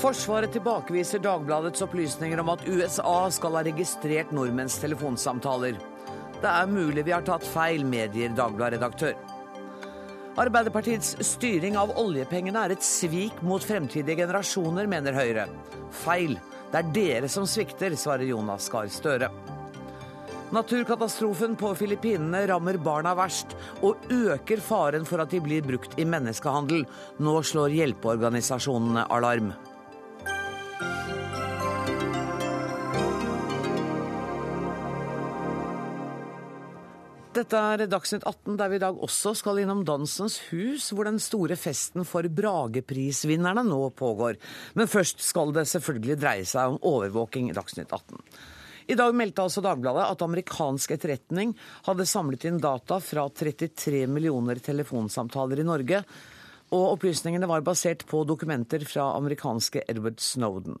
Forsvaret tilbakeviser Dagbladets opplysninger om at USA skal ha registrert nordmenns telefonsamtaler. Det er mulig vi har tatt feil, medier Dagblad-redaktør. Arbeiderpartiets styring av oljepengene er et svik mot fremtidige generasjoner, mener Høyre. Feil. Det er dere som svikter, svarer Jonas Gahr Støre. Naturkatastrofen på Filippinene rammer barna verst, og øker faren for at de blir brukt i menneskehandel. Nå slår hjelpeorganisasjonene alarm. Dette er Dagsnytt 18, der vi i dag også skal innom Dansens Hus, hvor den store festen for Brageprisvinnerne nå pågår. Men først skal det selvfølgelig dreie seg om overvåking i Dagsnytt 18. I dag meldte altså Dagbladet at amerikansk etterretning hadde samlet inn data fra 33 millioner telefonsamtaler i Norge, og opplysningene var basert på dokumenter fra amerikanske Edward Snowden.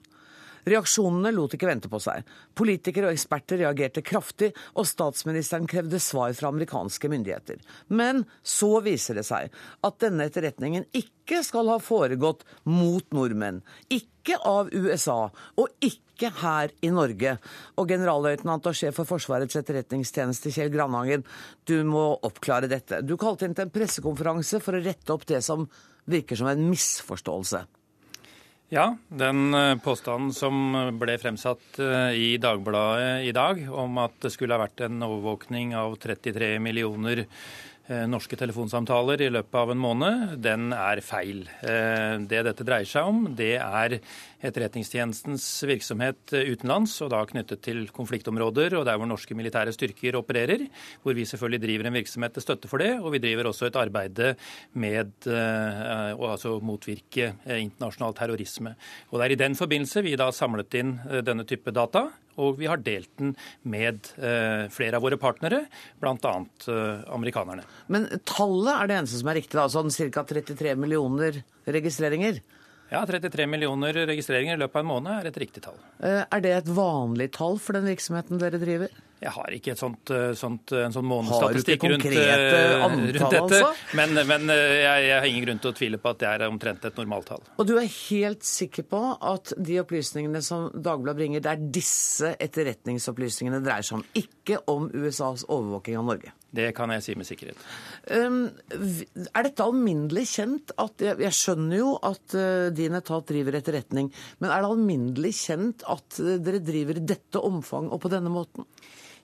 Reaksjonene lot ikke vente på seg. Politikere og eksperter reagerte kraftig, og statsministeren krevde svar fra amerikanske myndigheter. Men så viser det seg at denne etterretningen ikke skal ha foregått mot nordmenn. Ikke av USA, og ikke her i Norge. Og generalløytnant og sjef for Forsvarets etterretningstjeneste, Kjell Grandhagen, du må oppklare dette. Du kalte inn til en pressekonferanse for å rette opp det som virker som en misforståelse. Ja, den eh, påstanden som ble fremsatt eh, i Dagbladet i dag om at det skulle ha vært en overvåkning av 33 millioner Eh, norske telefonsamtaler i løpet av en måned, den er feil. Eh, det dette dreier seg om, det er Etterretningstjenestens virksomhet utenlands, og da knyttet til konfliktområder og der hvor norske militære styrker opererer, hvor vi selvfølgelig driver en virksomhet til støtte for det. Og vi driver også et arbeid med eh, å altså motvirke internasjonal terrorisme. Og Det er i den forbindelse vi da samlet inn denne type data og vi har delt den med eh, flere av våre partnere, bl.a. Eh, amerikanerne. Men tallet er det eneste som er riktig, da, sånn ca. 33 millioner registreringer? Ja, 33 millioner registreringer i løpet av en måned er et riktig tall. Eh, er det et vanlig tall for den virksomheten dere driver? Jeg har ikke sånt, eh, sånt, en sånn månedsstatistikk rundt, eh, rundt, dette. Altså? Men, men jeg, jeg, har ingen grunn til å tvile på at det er omtrent et normaltall. Og du er helt sikker på at de opplysningene som Dagbladet bringer, det er disse etterretningsopplysningene det dreier seg om, ikke om USAs overvåking av Norge? Det kan jeg si med sikkerhet. Um, er dette alminnelig kjent at Jeg, jeg skjønner jo at uh, din etat driver etterretning, men er det alminnelig kjent at uh, dere driver i dette omfang og på denne måten?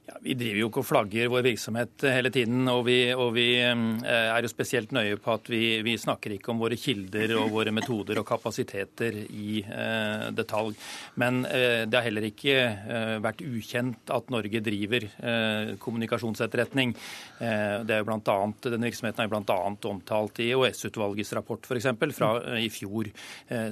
Ja, Vi driver jo ikke og flagger vår virksomhet hele tiden. Og vi, og vi eh, er jo spesielt nøye på at vi, vi, snakker ikke om våre kilder og våre metoder og kapasiteter i eh, detalj. Men eh, det har heller ikke eh, vært ukjent at Norge driver eh, kommunikasjonsetterretning. Eh, det er jo blant annet, denne virksomheten er bl.a. omtalt i EOS-utvalgets rapport for eksempel, fra i fjor.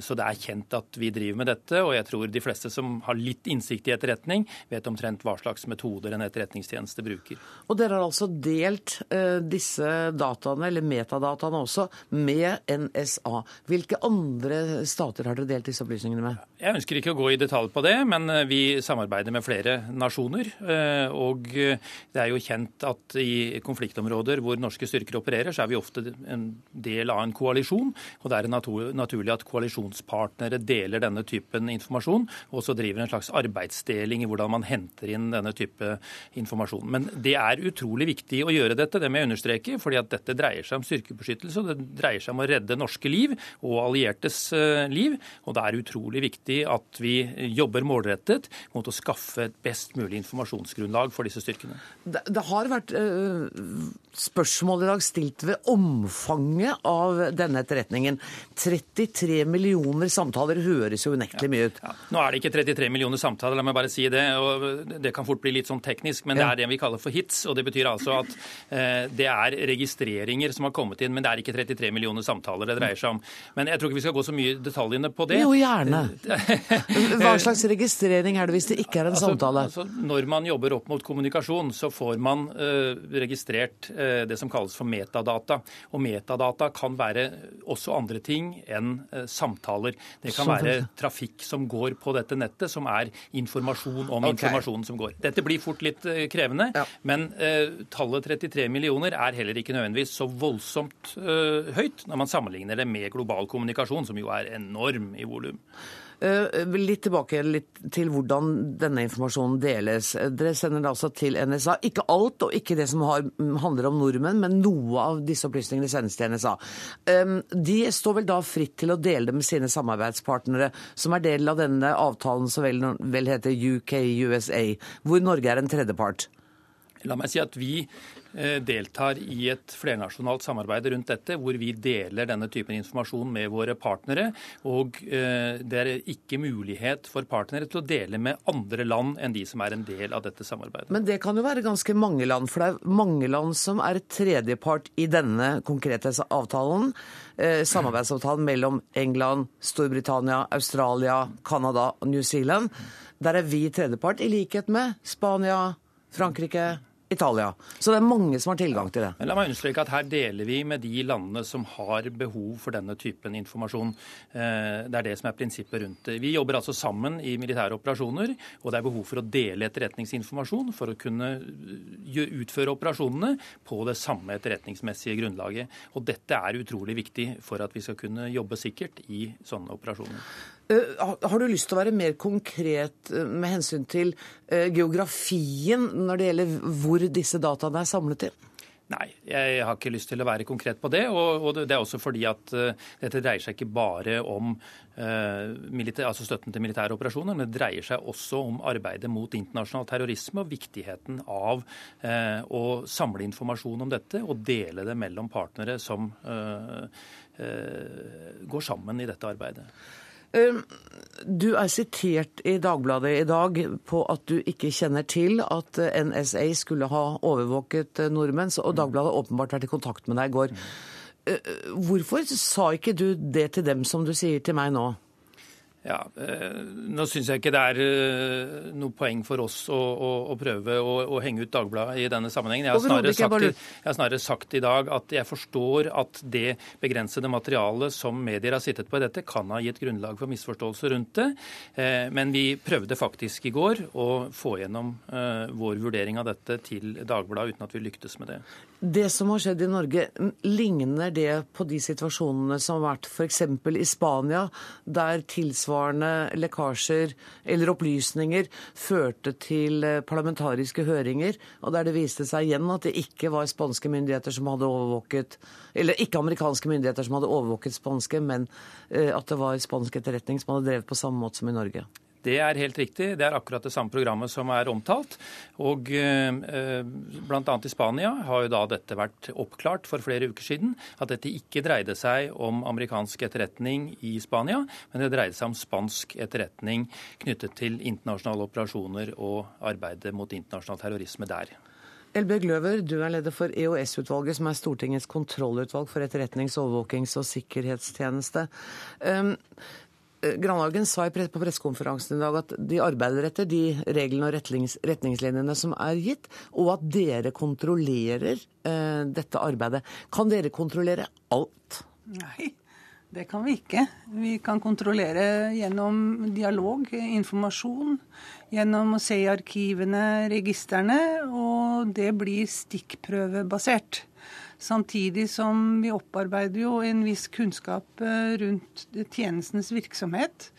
Så det er kjent at vi driver med dette. Og jeg tror de fleste som har litt innsikt i etterretning, vet omtrent hva slags metoder en etterretningstjeneste bruker. Og dere har altså delt uh, disse dataene, eller metadataene også, med NSA. Hvilke andre stater har dere delt disse opplysningene med? Jeg ønsker ikke å gå i detalj på det, men eh, vi samarbeider med flere nasjoner. Uh, og det er jo kjent at i konfliktområder hvor norske styrker opererer, så er vi ofte en del av en koalisjon. Og det er naturlig at koalisjonspartnere deler denne typen informasjon, og også driver en slags arbeidsdeling i hvordan man henter inn denne type informasjon. Men det er utrolig viktig å gjøre dette, det må jeg understreke, fordi at dette dreier seg om styrkebeskyttelse, og det dreier seg om å redde norske liv og alliertes eh, liv. Og det er utrolig viktig at vi jobber målrettet mot å skaffe et best mulig informasjonsgrunnlag for disse styrkene. Det, det har vært uh, spørsmål i dag stilt ved omfanget av denne etterretningen. 33 millioner samtaler høres jo unektelig mye ut. Ja, ja. Nå er det ikke 33 millioner samtaler, la meg bare si det. og Det kan fort bli litt sånn teknisk men det er det vi kaller for hits. og Det betyr altså at eh, det er registreringer som har kommet inn, men det er ikke 33 millioner samtaler det dreier seg om. Men jeg tror ikke vi skal gå så mye detaljene på det. Jo, gjerne. Hva slags registrering er det hvis det ikke er en altså, samtale? Altså, når man jobber opp mot kommunikasjon, så får man eh, registrert uh, det som kalles for metadata. Og metadata kan være også andre ting enn uh, samtaler. Det kan være trafikk som går på dette nettet, som er informasjon om okay. informasjonen som går. Dette blir fort litt Eh, krevende. Ja. Men eh, tallet 33 millioner er heller ikke nødvendigvis så voldsomt eh, høyt når man sammenligner det med global kommunikasjon, som jo er enorm i volum. Eh, litt tilbake litt til hvordan denne informasjonen deles. Dere sender det altså til NSA. Ikke alt, og ikke det som har, handler om nordmenn, men noe av disse opplysningene sendes til NSA. De står vel da fritt til å dele det med sine samarbeidspartnere, som er del av denne avtalen som vel, vel heter UK-USA, hvor Norge er en tredjepart? La meg si at vi Eh, deltar i et flernasjonalt samarbeid rundt dette, hvor vi deler denne typen informasjon med våre partnere. Og eh, det er ikke mulighet for partnere til å dele med andre land enn de som er en del av dette samarbeidet. Men det kan jo være ganske mange land, for det er mange land som er tredjepart i denne konkrete avtalen. Eh, samarbeidsavtalen mellom England, Storbritannia, Australia, Canada og New Zealand. Der er vi tredjepart, i likhet med Spania, Frankrike, Italia. Så det er mange som har tilgang til det. Men la meg understreke at Her deler vi med de landene som har behov for denne typen informasjon. Eh, det er det som er prinsippet rundt det. Vi jobber altså sammen i militære operasjoner, og det er behov for å dele etterretningsinformasjon for å kunne eh, utføre operasjonene på det samme etterretningsmessige grunnlaget. Og Dette er utrolig viktig for at vi skal kunne jobbe sikkert i sånne operasjoner. Eh, har du lyst til å være mer konkret eh, med hensyn til eh, geografien når det gjelder hvor disse dataene er samlet inn? Nei, jeg har ikke lyst til å være konkret på det. Og, det er også fordi at dette dreier seg ikke bare om militær, altså støtten til militære operasjoner, men det dreier seg også om arbeidet mot internasjonal terrorisme og viktigheten av å samle informasjon om dette og dele det mellom partnere som går sammen i dette arbeidet. Ehm, du er sitert i Dagbladet i dag på at du ikke kjenner til at eh, NSA skulle ha overvåket eh, nordmenn, og Dagbladet har åpenbart vært i kontakt med deg i går. Eh, hvorfor sa ikke du det til dem som du sier til meg nå? Ja, eh, Nå syns jeg ikke det er eh, noe poeng for oss å, å, å prøve å, å, henge ut Dagbladet i denne sammenhengen. Jeg har, snarere sagt, jeg har snarere sagt i dag at jeg forstår at det begrensede materialet som medier har sittet på i dette, kan ha gitt grunnlag for misforståelser rundt det. Eh, men vi prøvde faktisk i går å få gjennom vår vurdering av dette til Dagbladet uten at vi lyktes med det. Det som har skjedd i Norge, ligner det på de situasjonene som har vært f.eks. i Spania, der tilsvarende tilsvarende lekkasjer eller opplysninger førte til eh, parlamentariske høringer, og der det viste seg igjen at det ikke var spanske myndigheter som hadde overvåket Eller ikke amerikanske myndigheter som hadde overvåket spanske, men eh, at det var spansk etterretning som hadde drevet på samme måte som i Norge. Det er helt riktig. Det er akkurat det samme programmet som er omtalt. Og eh, bl.a. i Spania har jo da dette vært oppklart for flere uker siden. At dette ikke dreide seg om amerikansk etterretning i Spania, men det dreide seg om spansk etterretning knyttet til internasjonale operasjoner og arbeidet mot internasjonal terrorisme der. Elbjørg Løver, du er leder for EOS-utvalget, som er Stortingets kontrollutvalg for etterretnings-, overvåkings- og sikkerhetstjeneste. Um, Grandhagen sa på pressekonferansen i dag at de arbeider etter de reglene og retningslinjene som er gitt, og at dere kontrollerer eh, dette arbeidet. Kan dere kontrollere alt? Nei, det kan vi ikke. Vi kan kontrollere gjennom dialog, informasjon, gjennom å se i arkivene, registrene, og det blir stikkprøvebasert. Samtidig som vi opparbeider jo en viss kunnskap eh, rundt tjenestens virksomhet.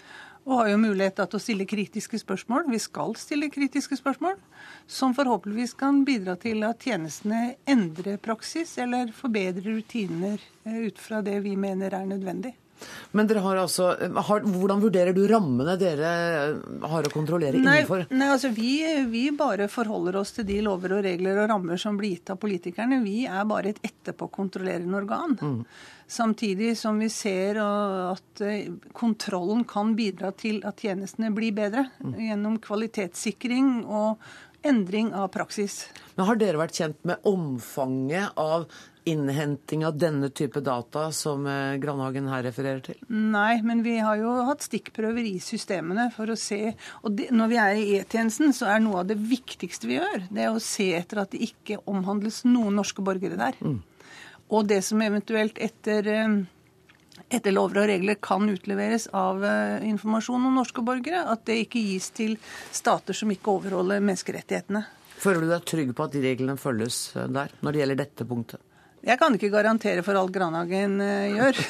Og har jo mulighet til å stille kritiske spørsmål. Vi skal stille kritiske spørsmål. Som forhåpentligvis kan bidra til at tjenestene endrer praksis eller forbedrer rutiner eh, ut fra det vi mener er nødvendig. Men dere har altså, har, hvordan vurderer du rammene dere har å kontrollere innenfor? Nei, altså vi, vi, bare forholder oss til de lover og regler og rammer som blir gitt av politikerne. Vi er bare et etterpåkontrollerende organ. Mm. Samtidig som vi ser at eh, kontrollen kan bidra til at tjenestene blir bedre. Mm. Gjennom kvalitetssikring og endring av praksis. Men Har dere vært kjent med omfanget av innhenting av denne type data som eh, Grandhagen her refererer til? Nei, men vi har jo hatt stikkprøver i systemene for å se Og det, når vi er i E-tjenesten, så er noe av det viktigste vi gjør, det er å se etter at det ikke omhandles noen norske borgere der. Mm. Og det som eventuelt etter eh, etter lover og regler kan utleveres av uh, informasjon om norske borgere, at det ikke gis til stater som ikke overholder menneskerettighetene. Føler du deg trygg på at de reglene følges der, når det gjelder dette punktet? Jeg kan ikke garantere for alt Granhagen uh, gjør.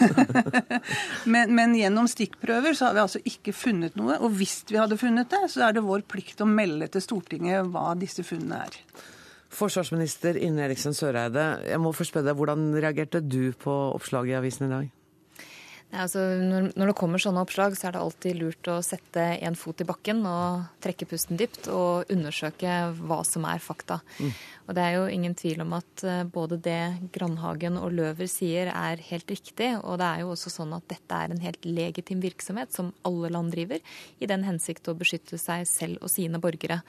men, men, gjennom stikkprøver så har vi altså ikke funnet noe. Og hvis vi hadde funnet det, så er det vår plikt å melde til Stortinget hva disse funnene er. Forsvarsminister Ine Eriksen Søreide, jeg må først spørre deg, hvordan reagerte du på oppslaget i avisen i dag? Altså, når, når, det kommer sånne oppslag, så er det alltid lurt å sette en fot i bakken og trekke pusten dypt og undersøke hva som er fakta. Mm. Og det er jo ingen tvil om at eh, både det Grandhagen og Løver sier er helt riktig, og det er jo også sånn at dette er en helt legitim virksomhet som alle land driver, i den hensikt å beskytte seg selv og sine borgere.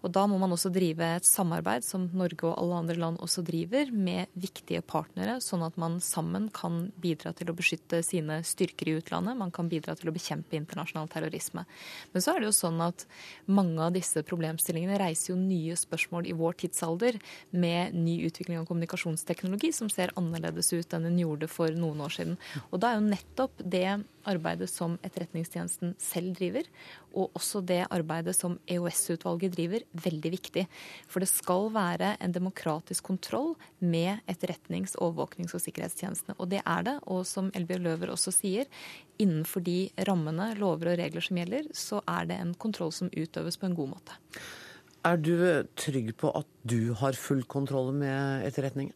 Og da må man også drive et samarbeid som Norge og alle andre land også driver, med viktige partnere, sånn at man sammen kan bidra til å beskytte sine styrker i utlandet, man kan bidra til å bekjempe internasjonal terrorisme. Men så er det jo sånn at mange av disse problemstillingene reiser jo nye spørsmål i vår tidsalder med ny utvikling av kommunikasjonsteknologi som ser annerledes ut enn den gjorde for noen år siden. Og da er jo nettopp det arbeidet som Etterretningstjenesten selv driver, og også det arbeidet som EOS-utvalget driver, veldig viktig. For det skal være en demokratisk kontroll med etterretnings-, overvåknings- og sikkerhetstjenestene. Og det er det. Og som Elbjørg Løver også sier, innenfor de rammene, lover og regler som gjelder, så er det en kontroll som utøves på en god måte. Er du trygg på at du har full kontroll med etterretningen?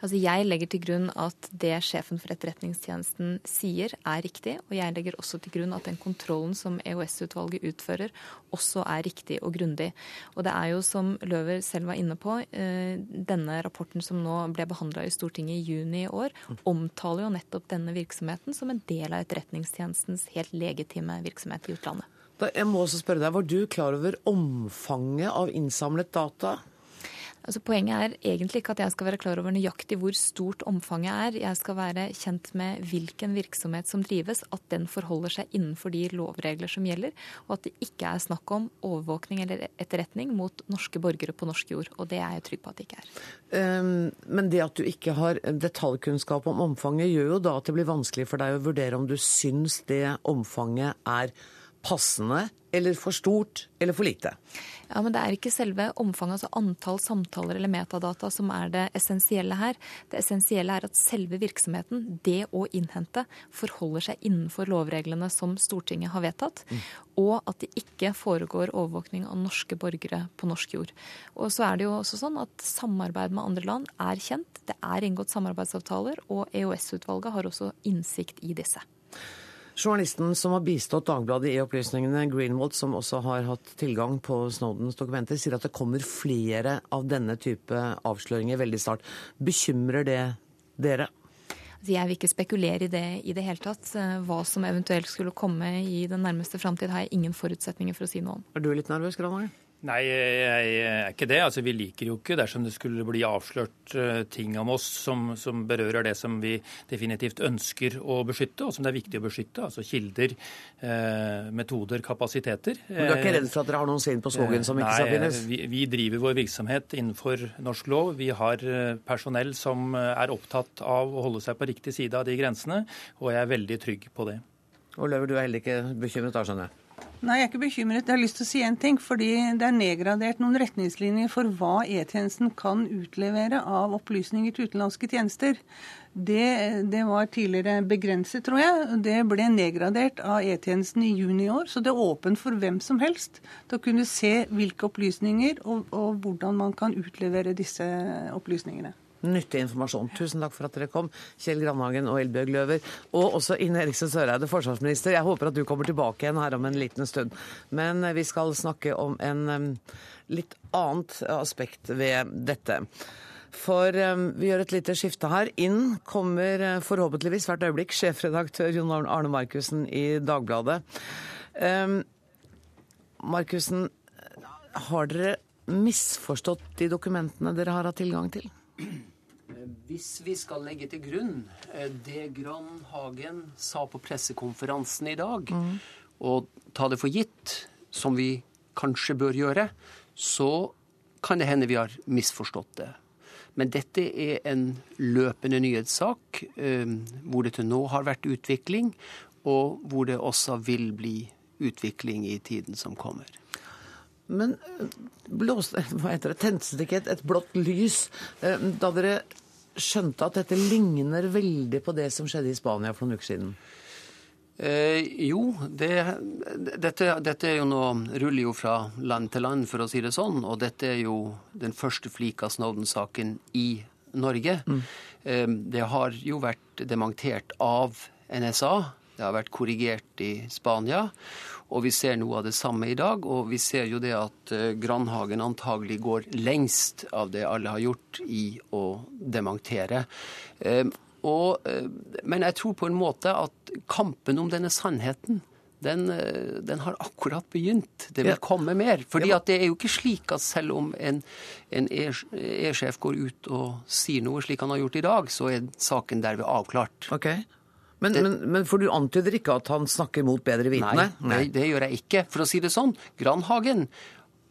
Altså Jeg legger til grunn at det sjefen for Etterretningstjenesten sier, er riktig. Og jeg legger også til grunn at den kontrollen som EOS-utvalget utfører, også er riktig og grundig. Og det er jo, som Løver selv var inne på, eh, denne rapporten som nå ble behandla i Stortinget i juni i år, omtaler jo nettopp denne virksomheten som en del av Etterretningstjenestens helt legitime virksomhet i utlandet. Jeg må også spørre deg, Var du klar over omfanget av innsamlet data? Altså, poenget er egentlig ikke at jeg skal være klar over nøyaktig hvor stort omfanget er. Jeg skal være kjent med hvilken virksomhet som drives, at den forholder seg innenfor de lovregler som gjelder, og at det ikke er snakk om overvåkning eller etterretning mot norske borgere på norsk jord. Og det er jeg trygg på at det ikke er. Um, men det at du ikke har detaljkunnskap om omfanget, gjør jo da at det blir vanskelig for deg å vurdere om du syns det omfanget er passende eller for stort eller for lite? Ja, men Det er ikke selve omfanget, altså antall samtaler eller metadata, som er det essensielle her. Det essensielle er at selve virksomheten, det å innhente, forholder seg innenfor lovreglene som Stortinget har vedtatt, mm. og at det ikke foregår overvåkning av norske borgere på norsk jord. Og så er det jo også sånn at Samarbeid med andre land er kjent. Det er inngått samarbeidsavtaler, og EOS-utvalget har også innsikt i disse. Journalisten som har bistått Dagbladet i opplysningene, Greenwald, som også har hatt tilgang på Snowdens dokumenter, sier at det kommer flere av denne type avsløringer veldig snart. Bekymrer det dere? Altså, jeg vil ikke spekulere i det i det hele tatt. Hva som eventuelt skulle komme i den nærmeste framtid, har jeg ingen forutsetninger for å si noe om. Er du litt nervøs, Granhagen? Nei, jeg er ikke det. Altså, Vi liker jo ikke dersom det skulle bli avslørt uh, ting om oss som, som, berører det som vi definitivt ønsker å beskytte, og som det er viktig å beskytte. Altså kilder, eh, metoder, kapasiteter. Men Du er ikke redd for at dere har noen sinn på skogen som ikke skal finnes? Vi, vi, driver vår virksomhet innenfor norsk lov. Vi har personell som er opptatt av å holde seg på riktig side av de grensene, og jeg er veldig trygg på det. Og Løver, du er heller ikke bekymret da, skjønner jeg? Nei, jeg er ikke bekymret. Jeg har lyst til å si en ting. Fordi det er nedgradert noen retningslinjer for hva E-tjenesten kan utlevere av opplysninger til utenlandske tjenester. Det, det, var tidligere begrenset, tror jeg. Det ble nedgradert av E-tjenesten i juni i år. Så det er åpent for hvem som helst til å kunne se hvilke opplysninger og, og hvordan man kan utlevere disse opplysningene nyttig informasjon. Tusen takk for at dere kom, Kjell Grandhagen og Elbjørg Løver. Og også Ine Eriksen Søreide, forsvarsminister. Jeg håper at du kommer tilbake igjen her om en liten stund. Men eh, vi skal snakke om en litt annet aspekt ved dette. For vi gjør et lite skifte her. Inn kommer uh, forhåpentligvis hvert øyeblikk sjefredaktør Jon Arne Markussen i Dagbladet. Um, Markussen, har dere misforstått de dokumentene dere har hatt tilgang til? Hvis vi skal legge til grunn det det Grandhagen sa på pressekonferansen i dag, mm. og ta det for gitt, som vi kanskje bør gjøre, så kan det hende vi har misforstått det. Men dette er en løpende nyhetssak eh, hvor det til nå har vært utvikling, og hvor det også vil bli utvikling i tiden som kommer. Men eh, blåste, hva heter det, tente det ikke et, et blått lys da dere skjønte at dette ligner veldig på det som skjedde i Spania for noen uker siden? Eh, jo, det, dette, dette, er jo noe ruller jo fra land til land, for å si det sånn. Og dette er jo den første flik av Snowden-saken i Norge. Mm. Eh, det har jo vært dementert av NSA. Det har vært korrigert i Spania. Og vi ser noe av det samme i dag. Og vi ser jo det at uh, Grandhagen antagelig går lengst av det alle har gjort i å dementere. Uh, og, uh, men jeg tror på en måte at kampen om denne sannheten den, den, har akkurat begynt. Det vil komme mer. Fordi at det er jo ikke slik at selv om en, en E-sjef går ut og sier noe slik han har gjort i dag, så er saken derved avklart. Okay. Men, det, men, men, For du antyder ikke at han snakker mot bedre vitende? Nei, nei. Det, gjør jeg ikke. For å si det sånn, Granhagen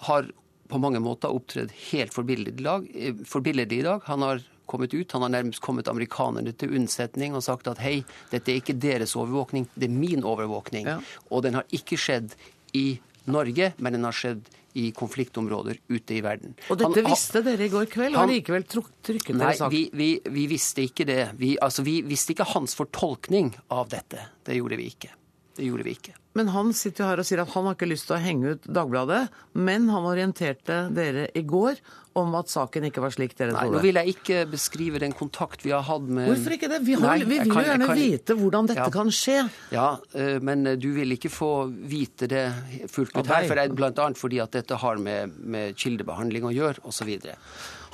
har på mange måter opptredd helt forbilledlig i dag. Han har kommet ut, han har nærmest kommet amerikanerne til unnsetning og sagt at hei, dette er ikke deres overvåkning, det er min overvåkning. Ja. Og den har ikke skjedd i Norge, men den har skjedd i konfliktområder ute i verden. Og dette han, visste dere i går kveld, og likevel trykket dere saken? Nei, vi, vi, vi, visste ikke det. Vi, altså, vi visste ikke hans fortolkning av dette. Det gjorde vi ikke. Det gjorde vi ikke. Men han sitter jo her og sier at han har ikke lyst til å henge ut Dagbladet, men han orienterte dere i går om at saken ikke var slik dere Nei, trodde. Nå vil jeg ikke beskrive den kontakt vi har hatt med Hvorfor ikke det? Vi, har, Nei, vi vil jo gjerne kan... vite hvordan dette ja. kan skje. Ja, eh, men eh, du vil ikke få vite det fullt ut her, for bl.a. fordi at dette har med, med kildebehandling å gjøre, osv.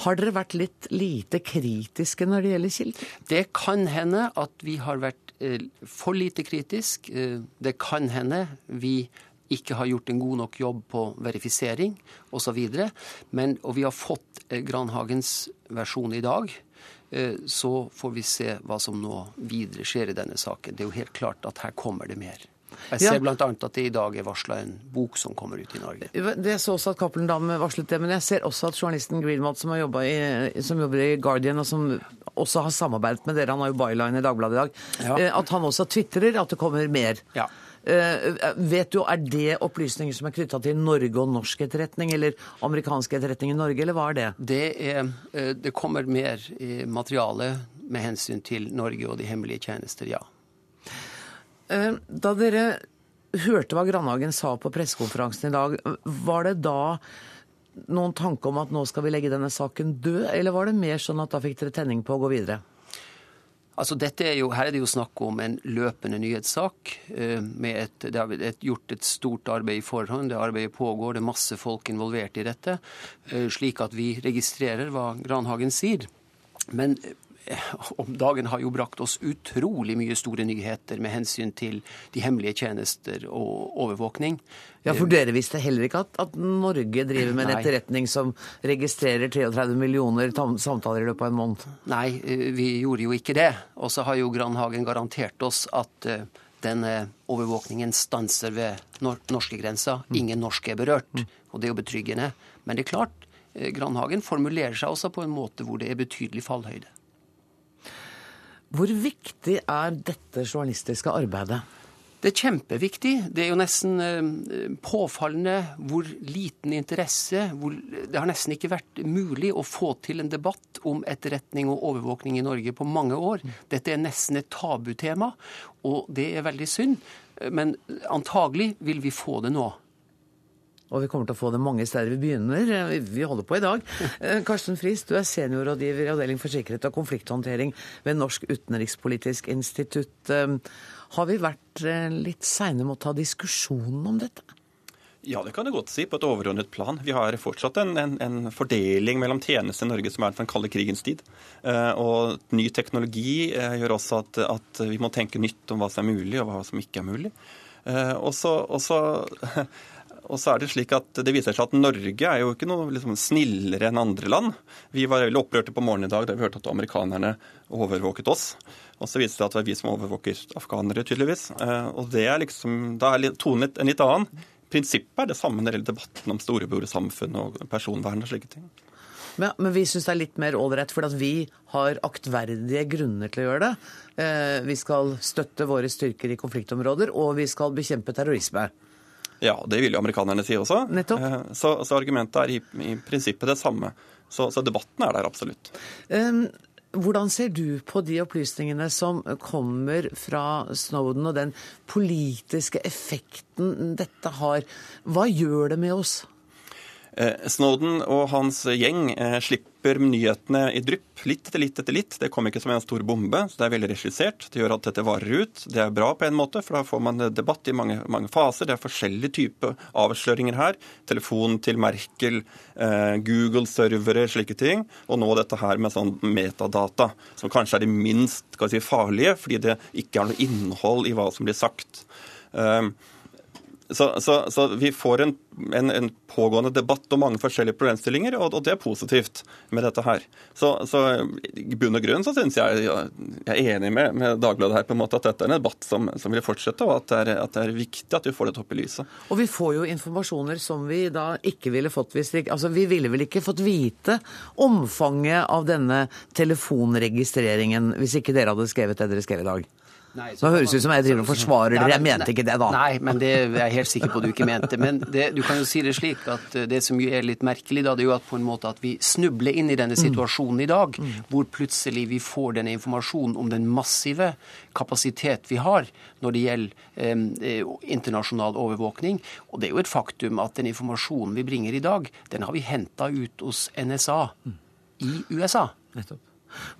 Har dere vært litt lite kritiske når det gjelder kilder? Det kan hende at vi har vært for lite kritisk. Eh, det kan hende vi ikke har gjort en god nok jobb på verifisering osv. Og vi har fått eh, Granhagens versjon i dag. Så får vi se hva som nå videre skjer i denne saken. Det er jo helt klart at her kommer det mer. Jeg ser ja. bl.a. at det i dag er varsla en bok som kommer ut i Norge. Det så også at Cappelen Dam varslet det, men jeg ser også at journalisten Greenwald, som, som, jobber i Guardian, og som også har samarbeidet med dere, han har jo byline i Dagbladet i dag, ja. Eh, at han også tvitrer at det kommer mer. Ja. Uh, vet du, Er det opplysninger som er knytta til Norge og norsk etterretning, eller amerikansk etterretning i Norge, eller hva er det? Det, er, uh, det kommer mer materiale med hensyn til Norge og de hemmelige tjenester, ja. Eh, da dere hørte hva Grandhagen sa på pressekonferansen i dag, var det da noen tanke om at nå skal vi legge denne saken død, eller var det mer sånn at da fikk dere tenning på å gå videre? Altså er jo, her er det jo snakk om en løpende nyhetssak. Eh, et, det har gjort et stort arbeid i forhånd. Det arbeidet pågår, det er masse folk involvert i dette. Eh, slik at vi registrerer hva Granhagen sier. Men om dagen har jo brakt oss utrolig mye store nyheter med hensyn til de hemmelige tjenester og overvåkning. Ja, For dere visste heller ikke at, at Norge driver med en etterretning som registrerer 33 millioner samtaler i løpet av en måned? Nei, eh, vi gjorde jo ikke det. Og så har jo Grandhagen garantert oss at uh, denne overvåkningen stanser ved nor norskegrensa. Mm. Ingen norske er berørt. Mm. Og det er jo betryggende. Men det er klart, Grandhagen formulerer seg også på en måte hvor det er betydelig fallhøyde. Hvor viktig er dette journalistiske arbeidet? Det er kjempeviktig. Det er jo nesten eh, påfallende hvor liten interesse hvor Det har nesten ikke vært mulig å få til en debatt om etterretning og overvåkning i Norge på mange år. Dette er nesten et tabutema, og det er veldig synd. Men antagelig vil vi få det nå. Og vi kommer til å få det mange steder. Vi begynner, eh, vi holder på i dag. Eh, Karsten Friis, du er seniorrådgiver i Avdeling for sikkerhet og konflikthåndtering ved Norsk utenrikspolitisk institutt. Eh, har vi vært litt seine med å ta diskusjonen om dette? Ja, det kan du godt si, på et overordnet plan. Vi har fortsatt en, en, en fordeling mellom tjenester i Norge som er fra den kalde krigens tid. og ny teknologi gjør også at, at, vi må tenke nytt om hva som er mulig, og hva som ikke er mulig. og så og så er det slik at det viser seg at Norge er jo ikke noe liksom, snillere enn andre land. Vi var veldig opprørte på morgenen i dag da vi hørte at amerikanerne overvåket oss. Og så viser det seg at det var vi som overvåker afghanere, tydeligvis. Eh, og det er liksom, Da er tonen en litt annen. Prinsippet er det samme når det gjelder debatten om storebrorsamfunn og personvern og slike ting. Men, men vi syns det er litt mer ålreit, for vi har aktverdige grunner til å gjøre det. Eh, vi skal støtte våre styrker i konfliktområder, og vi skal bekjempe terrorisme. Ja, det vil jo amerikanerne si også. Nettopp. Eh, så, så argumentet er i, i, prinsippet det samme. Så, så, debatten er der absolutt. Um, hvordan ser du på de opplysningene som kommer fra Snowden, og den politiske effekten dette har? Hva gjør det med oss? Eh, Snowden og hans gjeng eh, slipper nyhetene i drypp litt etter litt etter litt. Det kommer ikke som en stor bombe, så det er veldig regissert. Det gjør at dette varer ut. Det er bra på en måte, for da får man debatt i mange, mange faser. Det er forskjellige typer avsløringer her. Telefon til Merkel, eh, Google-servere, slike ting. Og nå dette her med sånn metadata, som kanskje er det minst si, farlige, fordi det ikke er noe innhold i hva som blir sagt. Uh, så, så, så, vi får en, en, en, pågående debatt om mange forskjellige problemstillinger, og, og det er positivt med dette her. Så, så i bunn og grunn så syns jeg jeg er enig med, med, Dagbladet her på en måte at dette er en debatt som, som vil fortsette, og at det, er, at det, er, viktig at vi får det opp i lyset. Og vi får jo informasjoner som vi da ikke ville fått hvis vi Altså vi ville vel ikke fått vite omfanget av denne telefonregistreringen hvis ikke dere hadde skrevet det dere skrev i dag? Nei, så, høres det ut som jeg driver og forsvarer dere. Jeg mente ikke det, da. Nei, men det er jeg helt sikker på at du ikke mente. Men det, du kan jo si det slik at eh, det som er litt merkelig, da, det er jo at på en måte at vi snubler inn i denne situasjonen i dag, mm. hvor plutselig vi får denne informasjonen om den massive kapasitet vi har når det gjelder eh, internasjonal overvåkning. Og det er jo et faktum at den informasjonen vi bringer i dag, den har vi henta ut hos NSA i USA. Nettopp.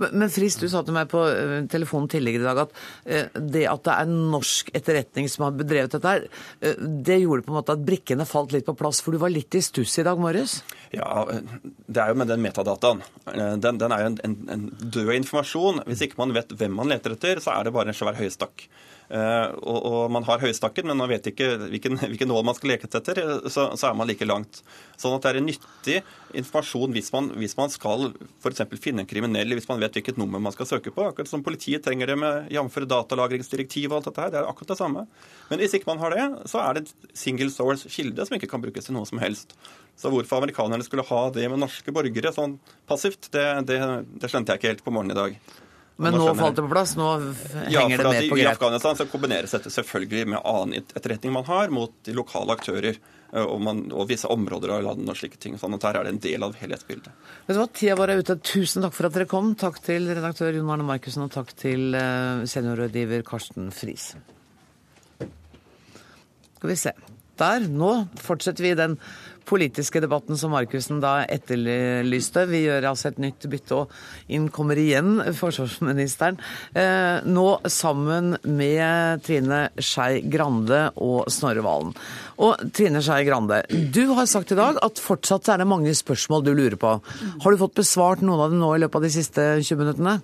Men Frist, du sa til meg på eh, telefonen tidligere i dag at eh, det at det er norsk etterretning som har bedrevet dette her, eh, det gjorde på en måte at brikkene falt litt på plass, for du var litt i stuss i dag morges? Ja, det er jo med den metadataen. Den, den er jo en, en, en død informasjon. Hvis ikke man vet hvem man leter etter, så er det bare en svær høystakk. Uh, og, og, man har høystakken, men man vet ikke hvilken, hvilken nål man skal leke etter, så, så, er man like langt. Sånn at det er en nyttig informasjon hvis man, hvis man skal f.eks. finne en kriminell, hvis man vet hvilket nummer man skal søke på. Akkurat som politiet trenger det med jf. datalagringsdirektiv og alt dette her. Det er akkurat det samme. Men hvis ikke man har det, så er det et single source kilde som ikke kan brukes til noe som helst. Så hvorfor amerikanerne skulle ha det med norske borgere sånn passivt, det, det, det skjønte jeg ikke helt på morgenen i dag. Men nå falt det på plass? Nå henger ja, det mer på greip? I Afghanistan så kombineres dette selvfølgelig med annen etterretning man har mot de lokale aktører. Eh, og, man, og visse områder av landet og slike ting. sånn at Her er det en del av helhetsbildet. Vet du hva, Tida vår er ute. Tusen takk for at dere kom. Takk til redaktør Jon Arne Markussen, og takk til eh, seniorrådgiver Karsten Friis. Skal vi se. Der. Nå fortsetter vi den politiske debatten som Markussen da etterlyste. Vi gjør altså et nytt bytte, og inn kommer igjen forsvarsministeren. Eh, nå sammen med Trine Skei Grande og Snorre Valen. Og Trine Skei Grande, du har sagt i dag at fortsatt er det mange spørsmål du lurer på. Har du fått besvart noen av dem nå i løpet av de siste 20 minuttene?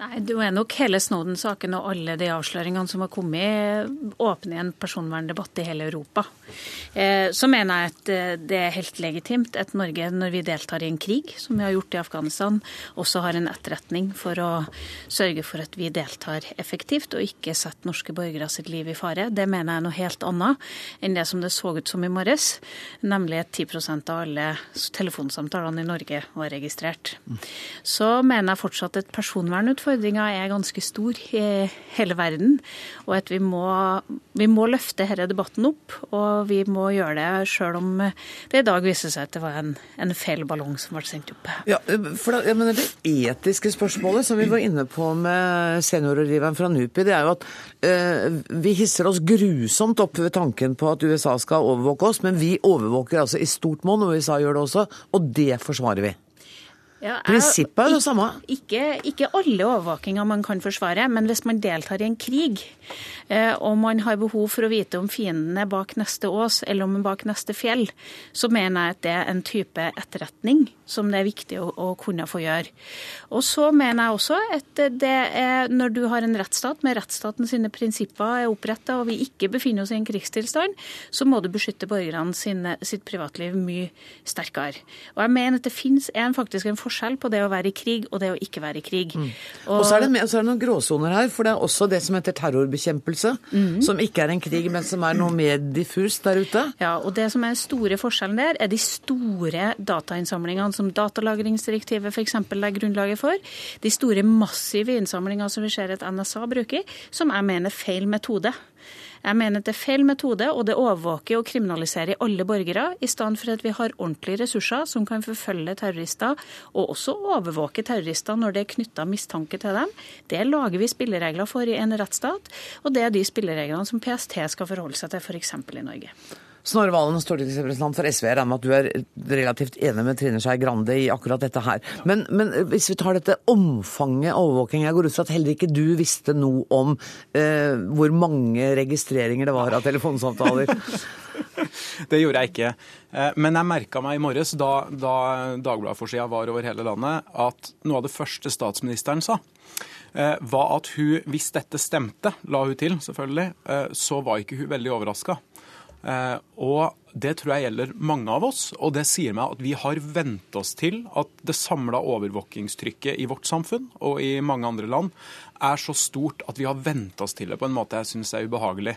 Nei, Det er nok hele Snowden-saken og alle de avsløringene som har kommet, åpner en personverndebatt i hele Europa. Eh, så mener jeg at eh, det er helt legitimt at Norge, når vi deltar i en krig, som vi har gjort i Afghanistan, også har en etterretning for å sørge for at vi deltar effektivt og ikke setter norske borgere sitt liv i fare. Det mener jeg er noe helt annet enn det som det så ut som i morges, nemlig at 10% av alle telefonsamtalene i Norge var registrert. Så mener jeg fortsatt at personvernutfordringer utfordringa er ganske stor i hele verden, og at vi må, vi må løfte denne debatten opp. Og vi må gjøre det sjøl om det i dag viser seg at det var en, en feil ballong som ble sendt opp. Ja, for da, jeg mener Det etiske spørsmålet som vi var inne på med seniorrådgiveren fra NUPI, det er jo at øh, vi hisser oss grusomt opp ved tanken på at USA skal overvåke oss, men vi overvåker altså i stort monn, og USA gjør det også, og det forsvarer vi. Ja, Prinsippet er det samme. Ikke, ikke alle overvåkinger man kan forsvare, men hvis man deltar i en krig, eh, og man har behov for å vite om fienden er bak neste ås eller om bak neste fjell, så mener jeg at det er en type etterretning som det er viktig å, å kunne få gjøre. Og så mener jeg også at det er, når du har en rettsstat med rettsstaten sine prinsipper er oppretta, og vi ikke befinner oss i en krigstilstand, så må du beskytte borgerne sine, sitt privatliv mye sterkere. Og jeg mener at det finnes en, faktisk en forskjell på det å være i krig og det å ikke være i krig. Mm. Og, og så, er det, så er det noen gråsoner her, for det er også det som heter terrorbekjempelse. Mm. Som ikke er en krig, men som er noe mer diffust der ute. Ja, og det som er store forskjellen der, er de store datainnsamlingene som datalagringsdirektivet f.eks. legger grunnlaget for. De store, massive innsamlingene som vi ser at NSA bruker, som jeg mener er feil metode. Jeg mener at det er feil metode, og det overvåker og kriminaliserer alle borgere, i stedet for at vi har ordentlige ressurser som kan forfølge terrorister, og også overvåke terrorister når det er knytta mistanke til dem. Det lager vi spilleregler for i en rettsstat, og det er de spillereglene som PST skal forholde seg til, f.eks. i Norge. Snorre Valen, stortingsrepresentant for SV. Jeg regner med at du er relativt enig med Trine Skei Grande i akkurat dette her. Men, men, hvis vi tar dette omfanget overvåking Jeg går ut fra at heller ikke du visste noe om eh, hvor mange registreringer det var av telefonsamtaler? Det gjorde jeg ikke. Eh, men jeg merka meg i morges, da, da Dagbladet-forsida var over hele landet, at noe av det første statsministeren sa, eh, var at hun, hvis dette stemte, la hun til selvfølgelig, eh, så var ikke hun veldig overraska. Og det tror jeg gjelder mange av oss, og det sier meg at vi har vent oss til at det samla overvåkingstrykket i vårt samfunn og i mange andre land er så stort at vi har vent oss til det på en måte jeg syns er ubehagelig.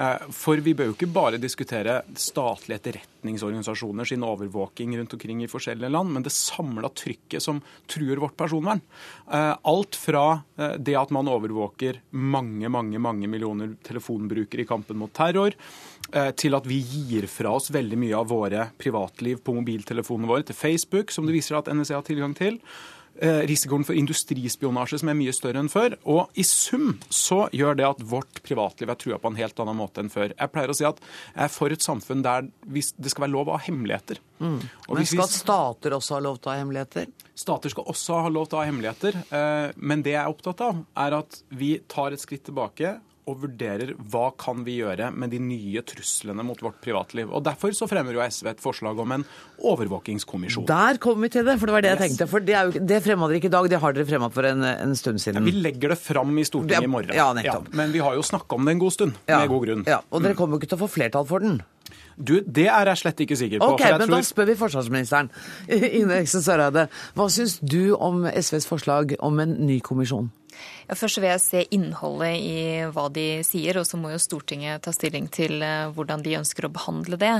Eh, for vi bør jo ikke bare diskutere statlige etterretningsorganisasjoner sin overvåking rundt omkring i forskjellige land, men det samla trykket som truer vårt personvern. Eh, alt fra eh, det at man overvåker mange, mange, mange millioner telefonbrukere i kampen mot terror, til at vi gir fra oss veldig mye av våre privatliv på mobiltelefonene våre til Facebook, som det viser at NSA har tilgang til. Eh, risikoen for industrispionasje som er mye større enn før. Og i sum så gjør det at vårt privatliv er trua på en helt annen måte enn før. Jeg pleier å si at jeg er for et samfunn der det skal være lov å ha hemmeligheter. Mm. Men skal stater også ha lov til å ha hemmeligheter? Stater skal også ha lov til å ha hemmeligheter. Eh, men det jeg er opptatt av, er at vi tar et skritt tilbake og vurderer hva kan vi gjøre med de nye truslene mot vårt privatliv. Og Derfor så fremmer jo SV et forslag om en overvåkingskommisjon. Der kommer vi til det, for det var det jeg tenkte. For Det, jo, det fremma dere ikke i dag, det har dere fremma for en, en, stund siden. Ja, vi legger det fram i Stortinget i morgen. Ja, nettopp. Ja, men vi har jo snakka om det en god stund, ja, med god grunn. Ja, Og dere kommer jo ikke til å få flertall for den? Du, Det er jeg slett ikke sikker på. Ok, men tror... Da spør vi forsvarsministeren. Ine Eksen Søreide, hva syns du om SVs forslag om en ny kommisjon? Ja, først vil jeg se innholdet i hva de sier, og så må jo Stortinget ta stilling til eh, hvordan de ønsker å behandle det.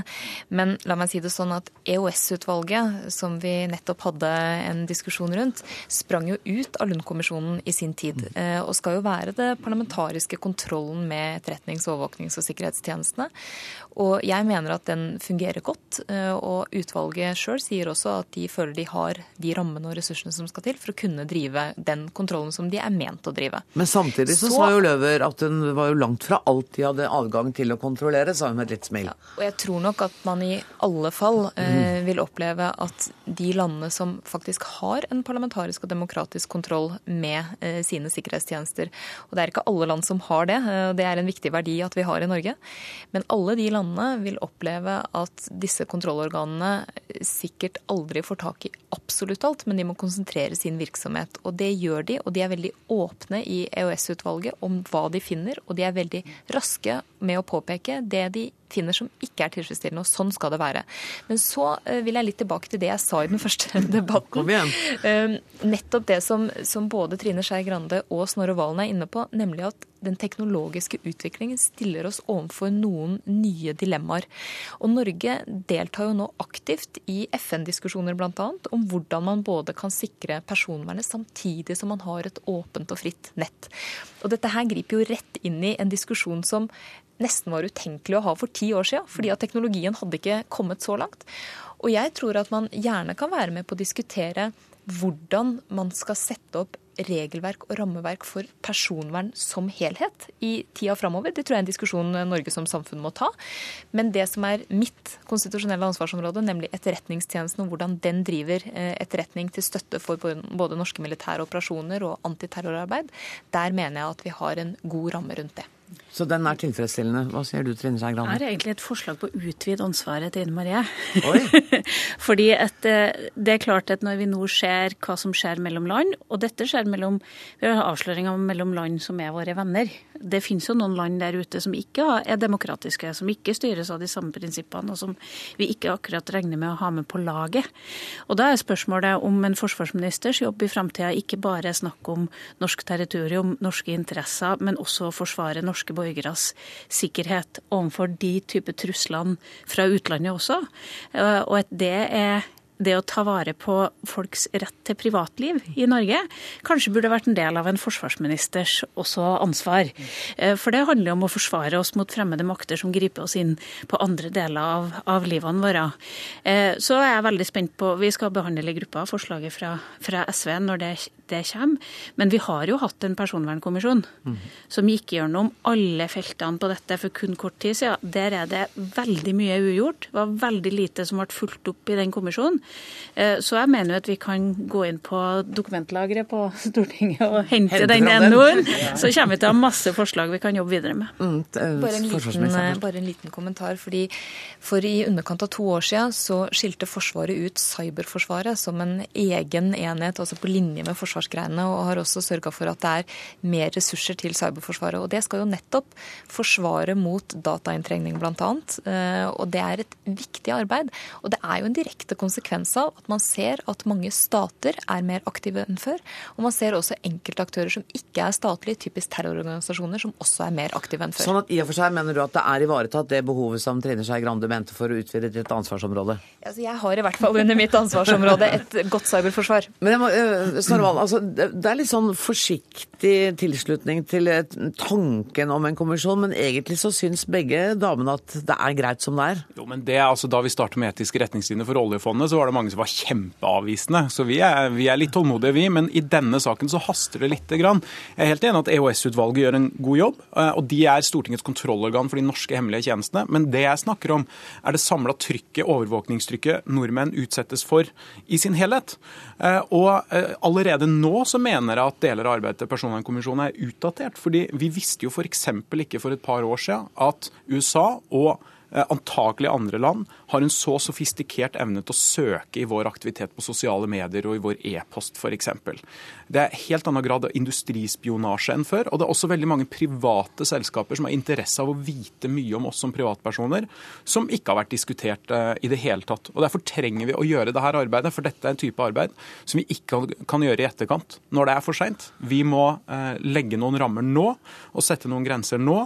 Men la meg si det sånn at EOS-utvalget, som vi nettopp hadde en diskusjon rundt, sprang jo ut av Lund-kommisjonen i sin tid, mm. eh, og skal jo være det parlamentariske kontrollen med etterretnings-, overvåknings- og sikkerhetstjenestene. Og jeg mener at den fungerer godt, eh, og utvalget sjøl sier også at de føler de har de rammene og ressursene som skal til for å kunne drive den kontrollen som de er ment å drive. Men samtidig så, så sa jo Løver at hun var jo langt fra alt de hadde adgang til å kontrollere, sa hun med et litt smil. Ja, og jeg tror nok at man i alle fall eh, vil oppleve at de landene som faktisk har en parlamentarisk og demokratisk kontroll med eh, sine sikkerhetstjenester, og det er ikke alle land som har det, eh, det er en viktig verdi at vi har i Norge, men alle de landene vil oppleve at disse kontrollorganene sikkert aldri får tak i absolutt alt, men de må konsentrere sin virksomhet. Og det gjør de, og de er veldig åpne åpne i EOS-utvalget om hva de finner, og de er veldig raske med å påpeke det de finner som ikke er tilfredsstillende, og sånn skal det være. Men så eh, vil jeg litt tilbake til det jeg sa i den første debatten. Kom igjen. Eh, nettopp det som, som både Trine Skei Grande og Snorre Valen er inne på, nemlig at den teknologiske utviklingen stiller oss overfor noen nye dilemmaer. Og Norge deltar jo nå aktivt i FN-diskusjoner bl.a. om hvordan man både kan sikre personvernet samtidig som man har et åpent og fritt nett. Og dette her griper jo rett inn i en diskusjon som nesten var utenkelig å ha for ti år siden, fordi at teknologien hadde ikke kommet så langt. Og jeg tror at man gjerne kan være med på å diskutere hvordan man skal sette opp regelverk og rammeverk for personvern som helhet i tida framover. Det tror jeg er en diskusjon Norge som samfunn må ta. Men det som er mitt konstitusjonelle ansvarsområde, nemlig Etterretningstjenesten og hvordan den driver eh, etterretning til støtte for både norske militære operasjoner og antiterrorarbeid, der mener jeg at vi har en god ramme rundt det. Så den er tilfredsstillende. Hva sier du, Trine Skei Grande? Det er egentlig et forslag på å utvide ansvaret til Ine Marie. Fordi at, eh, det er klart at når vi nå ser hva som skjer mellom land, og dette skjer mellom vi har avsløringer mellom land som er våre venner. Det finnes jo noen land der ute som ikke er demokratiske, som ikke styres av de samme prinsippene, og som vi ikke akkurat regner med å ha med på laget. Og da er spørsmålet om en forsvarsministers jobb i framtida ikke bare er snakk om norsk territorium, norske interesser, men også å forsvare norske borgere borgeres sikkerhet overfor de type truslene fra utlandet også. Eh, og at det er det å ta vare på folks rett til privatliv i Norge kanskje burde vært en del av en forsvarsministers også ansvar. Eh, for det handler om å forsvare oss mot fremmede makter som griper oss inn på andre deler av, av livene våre. Eh, så er jeg veldig spent på Vi skal behandle i gruppa forslaget fra, fra SV når det, det, kommer. Men vi har jo hatt en personvernkommisjon mm. som gikk gjennom alle feltene på dette for kun kort tid siden. Der er det veldig mye ugjort. Det var veldig lite som ble fulgt opp i den kommisjonen. Eh, så jeg mener jo at vi kan gå inn på dokumentlageret på Stortinget og hente, hente den NO-en. Så kommer vi til å ha masse forslag vi kan jobbe videre med. Mm, bare, en liten, eh, bare, en liten, kommentar. fordi For i underkant av to år siden så skilte Forsvaret ut Cyberforsvaret som en egen enhet, altså på linje med forsvarsgreiene, og har også sørga for at det er mer ressurser til Cyberforsvaret. Og det skal jo nettopp forsvare mot datainntrengning, bl.a. Eh, og det er et viktig arbeid. Og det er jo en direkte konsekvens av at man ser at mange stater er mer aktive enn før. Og man ser også enkeltaktører som ikke er statlige, typisk terrororganisasjoner, som også er mer aktive enn før. Sånn at i og for seg mener du at det er ivaretatt det behovet som Trine Skei Grande mente for å utvide et ansvarsområde? Altså, jeg har i hvert fall under mitt ansvarsområde et godt cyberforsvar. Men jeg må, Snarval, altså, det er litt sånn forsiktig tilslutning til tanken om en kommisjon, men egentlig så syns begge damene at det er greit som det er? Jo, men det, altså, Da vi startet med etiske retningslinjer for oljefondet, så var det mange som var kjempeavvisende. Så vi er, vi er litt tålmodige, vi. Men i denne saken så haster det lite grann. Jeg er helt enig at EOS-utvalget gjør en god jobb, eh, og de er Stortingets kontrollorgan for de norske hemmelige tjenestene. Men det jeg snakker om, er det samla trykket, overvåkningstrykket, nordmenn utsettes for i sin helhet. Eh, og eh, allerede nå så mener jeg at deler av arbeidet til Personvernkommisjonen er utdatert. fordi vi visste jo f.eks. ikke for et par år siden at USA og antakelig andre land, har en så sofistikert evne til å søke i vår aktivitet på sosiale medier og i vår e-post f.eks. Det er helt annen grad av industrispionasje enn før. Og det er også veldig mange private selskaper som har interesse av å vite mye om oss som privatpersoner, som ikke har vært diskutert eh, i det hele tatt. Og Derfor trenger vi å gjøre dette arbeidet, for dette er en type arbeid som vi ikke kan gjøre i etterkant når det er for seint. Vi må eh, legge noen rammer nå og sette noen grenser nå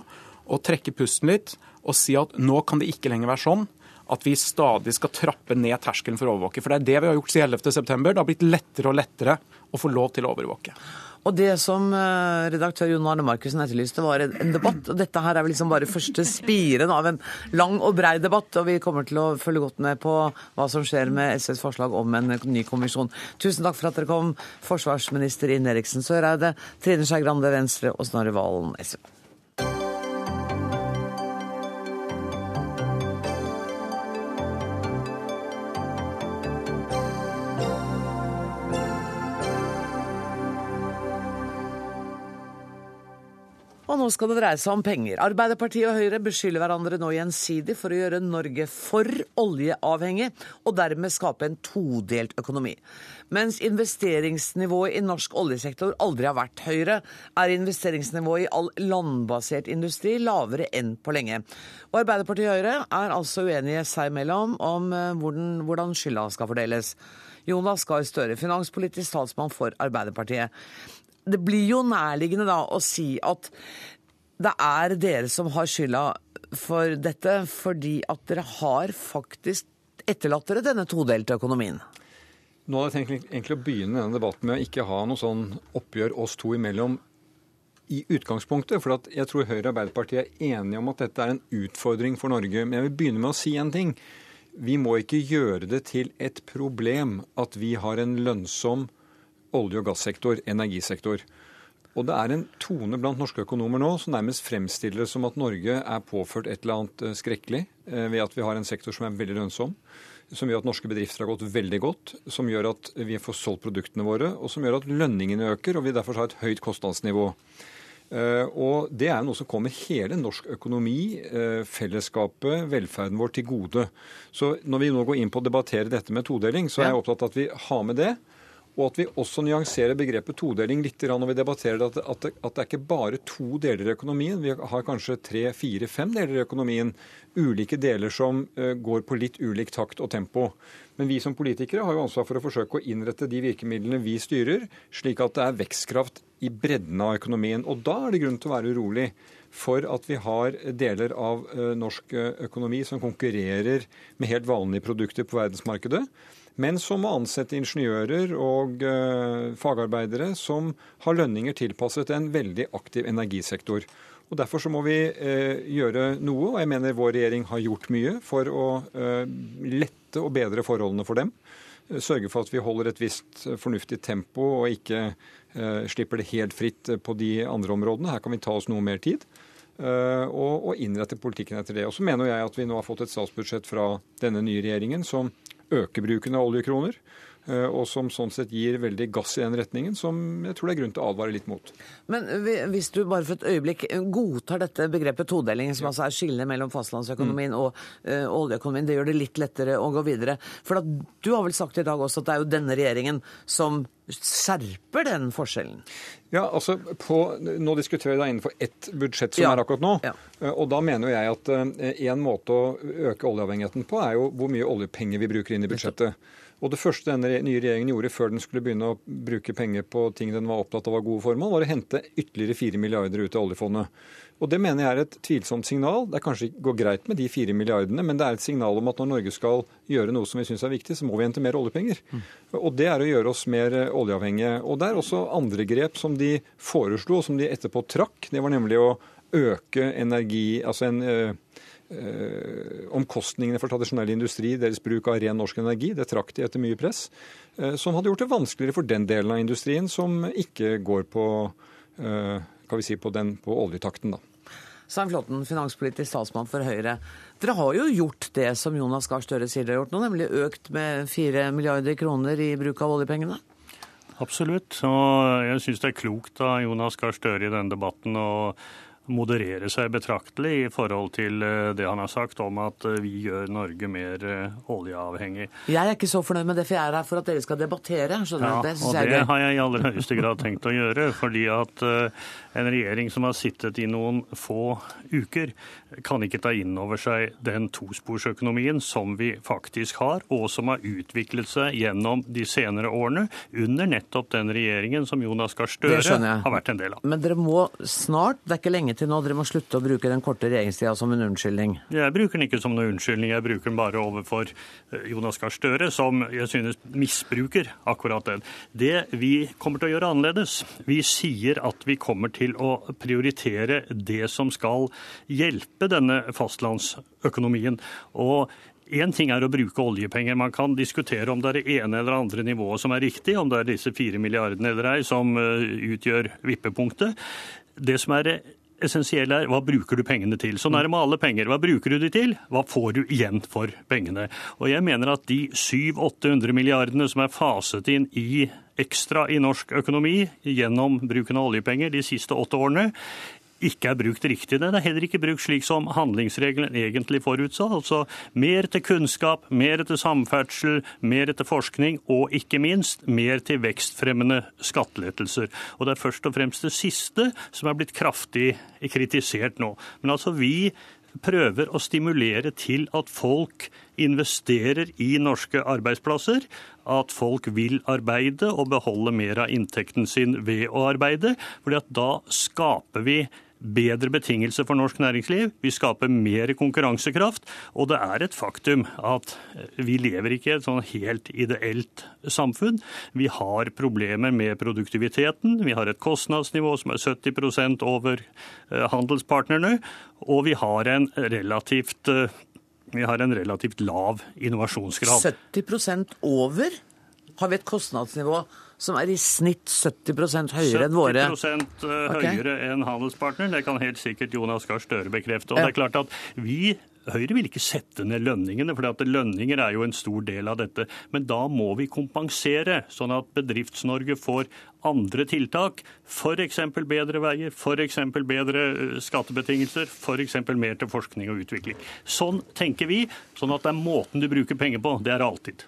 og trekke pusten litt og si at nå kan det ikke lenger være sånn at vi stadig skal trappe ned terskelen for å overvåke. For det er det vi har gjort siden 11.9. Det har blitt lettere og lettere å få lov til å overvåke. Og det som eh, redaktør Jon Arne Markussen etterlyste, var en debatt. Og dette her er vel liksom bare første spiren av en lang og brei debatt. Og vi kommer til å følge godt med på hva som skjer med SVs forslag om en ny kommisjon. Tusen takk for at dere kom, forsvarsminister Ine Eriksen Søreide, Trine Skei Grande, Venstre og Snorre Valen, SV. Skal det dreie seg om penger. Arbeiderpartiet og Høyre beskylder hverandre nå gjensidig for å gjøre Norge for oljeavhengig, og dermed skape en todelt økonomi. Mens investeringsnivået i norsk oljesektor aldri har vært høyere, er investeringsnivået i all landbasert industri lavere enn på lenge. Og Arbeiderpartiet og Høyre er altså uenige seg imellom om eh, hvordan, hvordan skylda skal fordeles. Jonas Gahr Støre, finanspolitisk talsmann for Arbeiderpartiet det blir jo nærliggende da å si at det er dere som har skylda for dette, fordi at dere har faktisk etterlatt dere denne todelte økonomien. Nå hadde jeg tenkt egentlig å begynne denne debatten med å ikke ha noe sånn oppgjør oss to imellom i utgangspunktet. For jeg tror Høyre og Arbeiderpartiet er enige om at dette er en utfordring for Norge. Men jeg vil begynne med å si en ting. Vi må ikke gjøre det til et problem at vi har en lønnsom olje- og gassektor, energisektor. Og det er en tone blant norske økonomer nå som nærmest fremstiller det som at Norge er påført et eller annet eh, skrekkelig eh, ved at vi har en sektor som er veldig lønnsom, som gjør at norske bedrifter har gått veldig godt, som gjør at vi får solgt produktene våre, og som gjør at lønningene øker, og vi derfor har et høyt kostnadsnivå. Eh, og det er noe som kommer hele norsk økonomi, fellesskapet, velferden vår til gode. Så når vi nå går inn på å debattere dette med todeling, så er jeg opptatt av at vi har med det. Og at vi også nyanserer begrepet todeling litt når vi debatterer at, at, at det er ikke bare to deler i økonomien. Vi har kanskje tre, fire, fem deler i økonomien. Ulike deler som uh, går på litt ulik takt og tempo. Men vi som politikere har jo ansvar for å forsøke å innrette de virkemidlene vi styrer, slik at det er vekstkraft i bredden av økonomien. Og da er det grunn til å være urolig for at vi har deler av uh, norsk økonomi som konkurrerer med helt vanlige produkter på verdensmarkedet men som må ansette ingeniører og uh, fagarbeidere som har lønninger tilpasset en veldig aktiv energisektor. Og Derfor så må vi uh, gjøre noe, og jeg mener vår regjering har gjort mye for å uh, lette og bedre forholdene for dem. Sørge for at vi holder et visst fornuftig tempo og ikke slipper det helt fritt på de andre områdene. Her kan vi ta oss noe mer tid. Og innrette politikken etter det. Og så mener jeg at vi nå har fått et statsbudsjett fra denne nye regjeringen som øke bruken av oljekroner. Eh, og som sånn sett gir veldig gass i den retningen, som jeg tror det er grunn til å advare litt mot. Men hvis du bare for et øyeblikk godtar dette begrepet todeling, som altså er skillet mellom fastlandsøkonomien mm. og uh, oljeøkonomien, det gjør det litt lettere å gå videre. For du har vel sagt i dag også at det er jo denne regjeringen som skjerper den forskjellen? Ja, altså på, Nå diskuterer vi da innenfor ett budsjett som ja. er akkurat nå. Ja. Eh, og da mener jeg at en måte å øke oljeavhengigheten på, er jo hvor mye oljepenger vi bruker inn i budsjettet. Og Det første denne nye regjeringen gjorde før den skulle begynne å bruke penger på ting den var opptatt av var gode formål, var å hente ytterligere 4 milliarder ut av oljefondet. Og Det mener jeg er et tvilsomt signal. Det er kanskje går greit med de 4 milliardene, men det er et signal om at når Norge skal gjøre noe som vi syns er viktig, så må vi hente mer oljepenger. Mm. Og Det er å gjøre oss mer eh, oljeavhengige. Og Det er også andre grep som de foreslo, og som de etterpå trakk. Det var nemlig å øke energi, altså en Eh, omkostningene for tradisjonell industri, deres bruk av ren norsk energi. Det trakk de etter mye press, eh, som hadde gjort det vanskeligere for den delen av industrien som ikke går på, eh, kan vi si, på, den, på oljetakten. da. Svein Flåtten, finanspolitisk talsmann for Høyre. Dere har jo gjort det som Jonas Gahr Støre sier dere har gjort nå, nemlig økt med 4 milliarder kroner i bruk av oljepengene? Absolutt. Og jeg syns det er klokt av Jonas Gahr Støre i denne debatten å moderere seg betraktelig i forhold til eh, det han har sagt om at eh, vi gjør Norge mer eh, oljeavhengig. Jeg er ikke så fornøyd med det, for jeg er her for at dere skal debattere. Ja, det og det har jeg i aller høyeste grad tenkt å gjøre. fordi at en regjering som har sittet i noen få uker, kan ikke ta inn over seg den tosporsøkonomien som vi faktisk har, og som har utviklet seg gjennom de senere årene, under nettopp den regjeringen som Jonas Gahr Støre har vært en del av. Men dere må snart, det er ikke lenge til nå, dere må slutte å bruke den korte regjeringstida som en unnskyldning? Jeg bruker den ikke som noen unnskyldning, jeg bruker den bare overfor eh, Jonas Gahr Støre, som jeg synes misbruker akkurat den. Det vi kommer til å gjøre annerledes, vi sier at vi kommer til å prioritere det som skal hjelpe denne fastlandsøkonomien. Og Én ting er å bruke oljepenger. Man kan diskutere om det er det ene eller andre nivået som er riktig, om det er disse fire milliardene eller ei som eh, utgjør vippepunktet. Det som er essensielle er hva bruker du pengene til. Sånn er det med alle penger. Hva bruker du de til? Hva får du igjen for pengene? Og jeg mener at de 700-800 milliardene som er faset inn i ekstra i norsk økonomi gjennom bruken av oljepenger de siste åtte årene, ikke er brukt riktig. Den er heller ikke brukt slik som handlingsregelen egentlig forutsa. Altså mer til kunnskap, mer til samferdsel, mer til forskning og ikke minst mer til vekstfremmende skattelettelser. Og det er først og fremst det siste som er blitt kraftig kritisert nå. Men altså vi prøver å stimulere til at folk investerer i norske arbeidsplasser, at folk vil arbeide og beholde mer av inntekten sin ved å arbeide. fordi at da skaper vi bedre betingelser for norsk næringsliv. Vi skaper mer konkurransekraft. Og det er et faktum at vi lever ikke i et sånn helt ideelt samfunn. Vi har problemer med produktiviteten. Vi har et kostnadsnivå som er 70 over eh, handelspartnerne. Og vi har en relativt eh, har en relativt lav innovasjonsgrad. 70% over har vi et kostnadsnivå som er i snitt 70% høyere enn våre 70 eh, høyere okay. enn handelspartneren. Det kan helt sikkert Jonas Gahr Støre bekrefte. Og det er klart at vi Høyre vil ikke sette ned lønningene, for lønninger er jo en stor del av dette. Men da må vi kompensere, sånn at Bedrifts-Norge får andre tiltak. F.eks. bedre veier, f.eks. bedre eh, skattebetingelser, f.eks. mer til forskning og utvikling. Sånn tenker vi. Sånn at det er måten du bruker penger på. Det er alltid.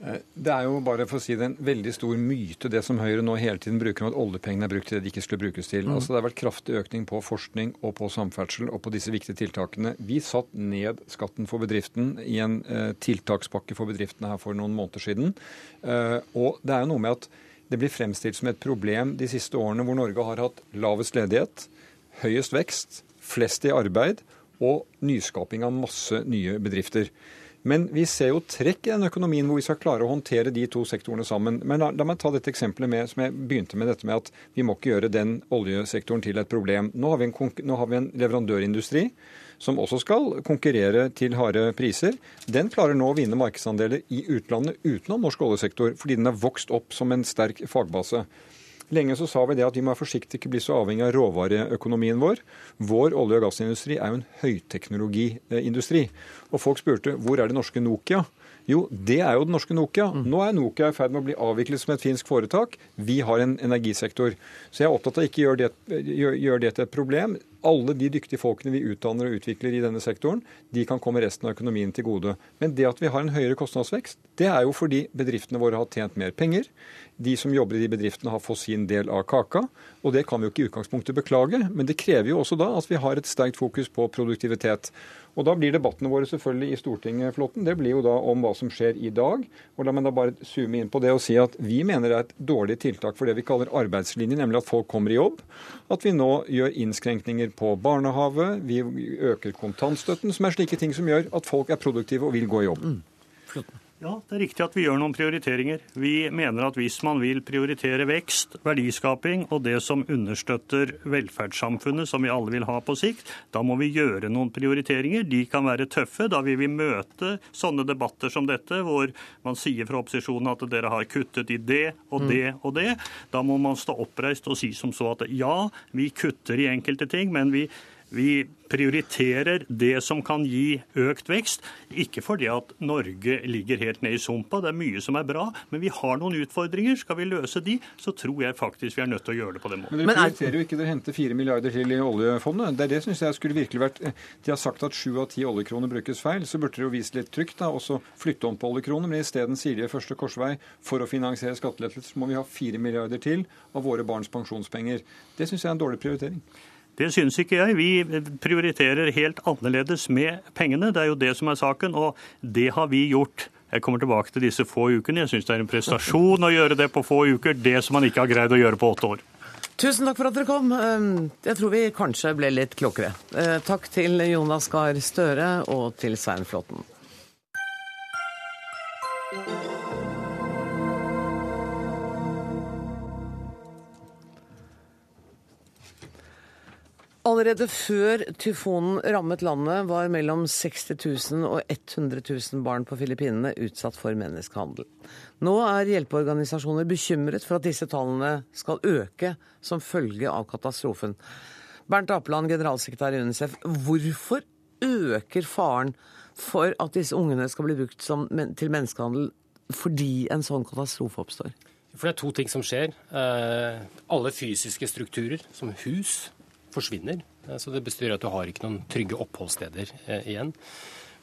Eh, det er jo bare for å si det en veldig stor myte det som Høyre nå hele tiden bruker om at oljepengene er brukt til det de ikke skulle brukes til. Mm. Altså Det har vært kraftig økning på forskning og på samferdsel og på disse viktige tiltakene. Vi satt ned skatten for bedriften i en eh, tiltakspakke for bedriftene her for noen måneder siden. Eh, og det er jo noe med at det blir fremstilt som et problem de siste årene hvor Norge har hatt lavest ledighet, høyest vekst, flest i arbeid og nyskaping av masse nye bedrifter. Men vi ser jo trekk i den økonomien hvor vi skal klare å håndtere de to sektorene sammen. Men la, la meg ta dette eksempelet med, som jeg begynte med, dette med at vi må ikke gjøre den oljesektoren til et problem. Nå har vi en, nå har vi en leverandørindustri som også skal konkurrere til harde priser. Den klarer nå å vinne markedsandeler i utlandet utenom norsk oljesektor, fordi den har vokst opp som en sterk fagbase. Lenge så sa vi det at vi må være forsiktige, ikke bli så avhengig av råvareøkonomien vår. Vår olje- og gassindustri er jo en høyteknologiindustri. Og folk spurte hvor er det norske Nokia? Jo, det er jo den norske Nokia. Nå er Nokia i ferd med å bli avviklet som et finsk foretak. Vi har en energisektor. Så jeg er opptatt av å ikke gjøre det, gjør det til et problem. Alle de dyktige folkene vi utdanner og utvikler i denne sektoren, de kan komme resten av økonomien til gode. Men det at vi har en høyere kostnadsvekst, det er jo fordi bedriftene våre har tjent mer penger. De som jobber i de bedriftene har fått sin del av kaka. Og det kan vi jo ikke i utgangspunktet beklage, men det krever jo også da at vi har et sterkt fokus på produktivitet. Og da blir debattene våre selvfølgelig i Stortinget, Flåtten, det blir jo da om hva som skjer i dag. Og la meg da bare zoome inn på det og si at vi mener det er et dårlig tiltak for det vi kaller arbeidslinjen, nemlig at folk kommer i jobb. At vi nå gjør innskrenkninger på barnehage, vi øker kontantstøtten, som er slike ting som gjør at folk er produktive og vil gå i jobb. Mm. Ja, det er riktig at vi gjør noen prioriteringer. Vi mener at hvis man vil prioritere vekst, verdiskaping og det som understøtter velferdssamfunnet, som vi alle vil ha på sikt, da må vi gjøre noen prioriteringer. De kan være tøffe. Da vil vi møte sånne debatter som dette, hvor man sier fra opposisjonen at dere har kuttet i det og det og det. Da må man stå oppreist og si som så at ja, vi kutter i enkelte ting, men vi vi prioriterer det som kan gi økt vekst. Ikke fordi at Norge ligger helt ned i sumpa, det er mye som er bra. Men vi har noen utfordringer. Skal vi løse de, så tror jeg faktisk vi er nødt til å gjøre det på den måten. Men dere prioriterer jo ikke å hente fire milliarder til i oljefondet. Det er det synes jeg skulle virkelig vært De har sagt at sju av ti oljekroner brukes feil. Så burde dere jo vise litt trygt da, og så flytte om på oljekroner. Men isteden sier de i første korsvei for å finansiere skattelettelser må vi ha fire milliarder til av våre barns pensjonspenger. Det syns jeg er en dårlig prioritering. Det synes ikke jeg. Vi prioriterer helt annerledes med pengene. Det er jo det som er saken, og det har vi gjort. Jeg kommer tilbake til disse få ukene. Jeg syns det er en prestasjon å gjøre det på få uker. Det som man ikke har greid å gjøre på åtte år. Tusen takk for at dere kom. Jeg tror vi kanskje ble litt klokere. Takk til Jonas Gahr Støre og til Svein Flåtten. Allerede før tyfonen rammet landet, var mellom 60 000 og 100 000 barn på Filippinene utsatt for menneskehandel. Nå er hjelpeorganisasjoner bekymret for at disse tallene skal øke som følge av katastrofen. Bernt Apeland, generalsekretær i UNICEF, hvorfor øker faren for at disse ungene skal bli brukt som, til menneskehandel fordi en sånn katastrofe oppstår? For det er to ting som skjer. Alle fysiske strukturer, som hus, forsvinner. Så det bestyr at du har ikke noen trygge oppholdssteder igjen.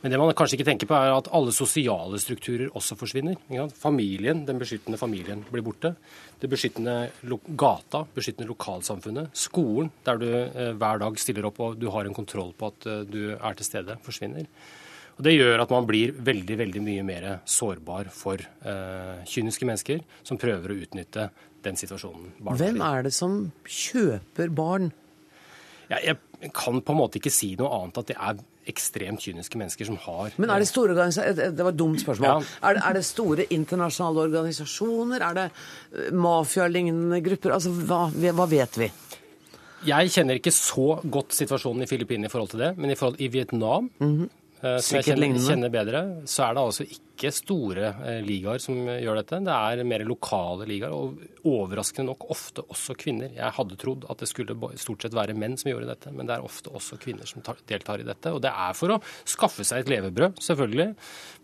Men det man kanskje ikke tenker på, er at alle sosiale strukturer også forsvinner. Familien, Den beskyttende familien blir borte. Det beskyttende gata, beskyttende lokalsamfunnet. Skolen, der du hver dag stiller opp og du har en kontroll på at du er til stede, forsvinner. Og Det gjør at man blir veldig veldig mye mer sårbar for eh, kyniske mennesker som prøver å utnytte den situasjonen Hvem er det som kjøper barn? Ja, jeg kan på en måte ikke si noe annet at det er ekstremt kyniske mennesker som har Men er det store organisasjoner Det var et dumt spørsmål. Ja. Er, det, er, det, store internasjonale organisasjoner? Er det mafialignende grupper? Altså, hva, hva, vet vi? Jeg kjenner ikke så godt situasjonen i Filippinene i forhold til det, men i, forhold, i Vietnam mm -hmm. Som jeg kjenner, kjenner, bedre, så er det altså ikke store ligaer som gjør dette. Det er mer lokale ligaer, og overraskende nok ofte også kvinner. Jeg hadde trodd at det skulle stort sett være menn som gjorde dette, men det er ofte også kvinner som tar, deltar i dette. Og det er for å skaffe seg et levebrød, selvfølgelig,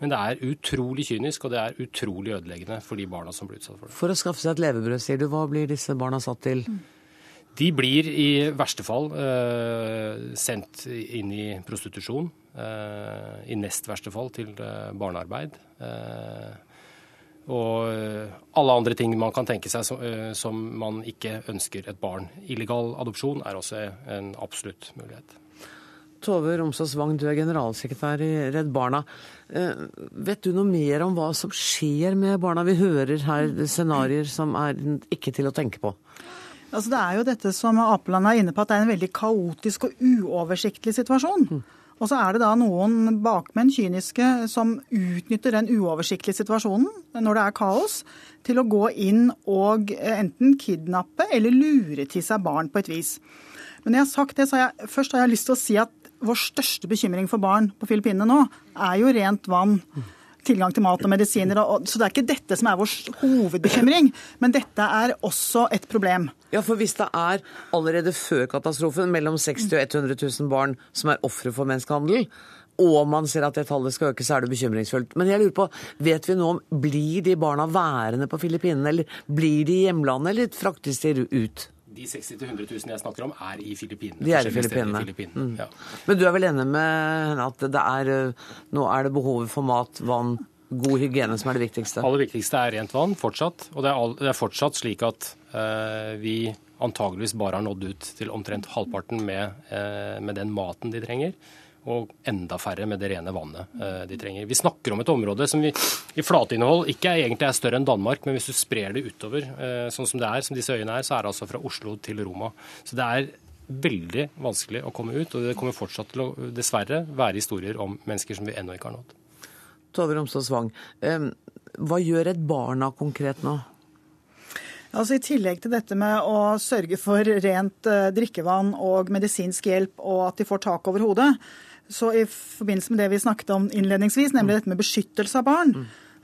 men det er utrolig kynisk, og det er utrolig ødeleggende for de barna som blir utsatt for det. For å skaffe seg et levebrød, sier du. Hva blir disse barna satt til? De blir i verste fall eh, sendt inn i prostitusjon. Eh, I nest verste fall til eh, barnearbeid. Og alle andre ting man kan tenke seg som, som man ikke ønsker et barn. Illegal adopsjon er også en absolutt mulighet. Tove Romsås Wang, du er generalsekretær i Redd Barna. Vet du noe mer om hva som skjer med barna? Vi hører her scenarioer som er ikke til å tenke på. Altså, det er jo dette som Apeland er inne på, at det er en veldig kaotisk og uoversiktlig situasjon. Og så er det da noen bakmenn, kyniske, som utnytter den uoversiktlige situasjonen når det er kaos, til å gå inn og enten kidnappe eller lure til seg barn på et vis. Men når jeg har sagt det, så har jeg, først har jeg lyst til å si at vår største bekymring for barn på Filippinene nå er jo rent vann tilgang til mat og medisiner. Så det er ikke dette som er vår hovedbekymring, men dette er også et problem. Ja, for hvis det er allerede før katastrofen mellom 60 og 100 000 barn som er ofre for menneskehandel, og man ser at det tallet skal øke, så er det bekymringsfullt. Men jeg lurer på, vet vi nå om blir de barna værende på Filippinene, eller blir de i hjemlandet, eller fraktes de ut? De 60 000-100 000 jeg snakker om, er i Filippinene. De er i Filippinene. Filippinene. Mm. Ja. Men du er vel enig med henne at det er, nå er det behovet for mat, vann, god hygiene som er det viktigste? Det aller viktigste er rent vann fortsatt. Og det er, all, det er fortsatt slik at eh, vi antageligvis bare har nådd ut til omtrent halvparten med, eh, med den maten de trenger og enda færre med det rene vannet eh, de trenger. Vi snakker om et område som vi, i flateinnhold ikke er, egentlig er større enn Danmark, men hvis du sprer det utover, eh, sånn som det er, som disse øyene er, så er det altså fra Oslo til Roma. Så det er veldig vanskelig å komme ut, og det kommer fortsatt til å dessverre være historier om mennesker som vi ennå ikke har nådd. Tove Romsås Wang, hva gjør et barna konkret nå? Altså I tillegg til dette med å sørge for rent drikkevann og medisinsk hjelp, og at de får tak over hodet, så i forbindelse med det vi snakket om innledningsvis, nemlig dette med beskyttelse av barn,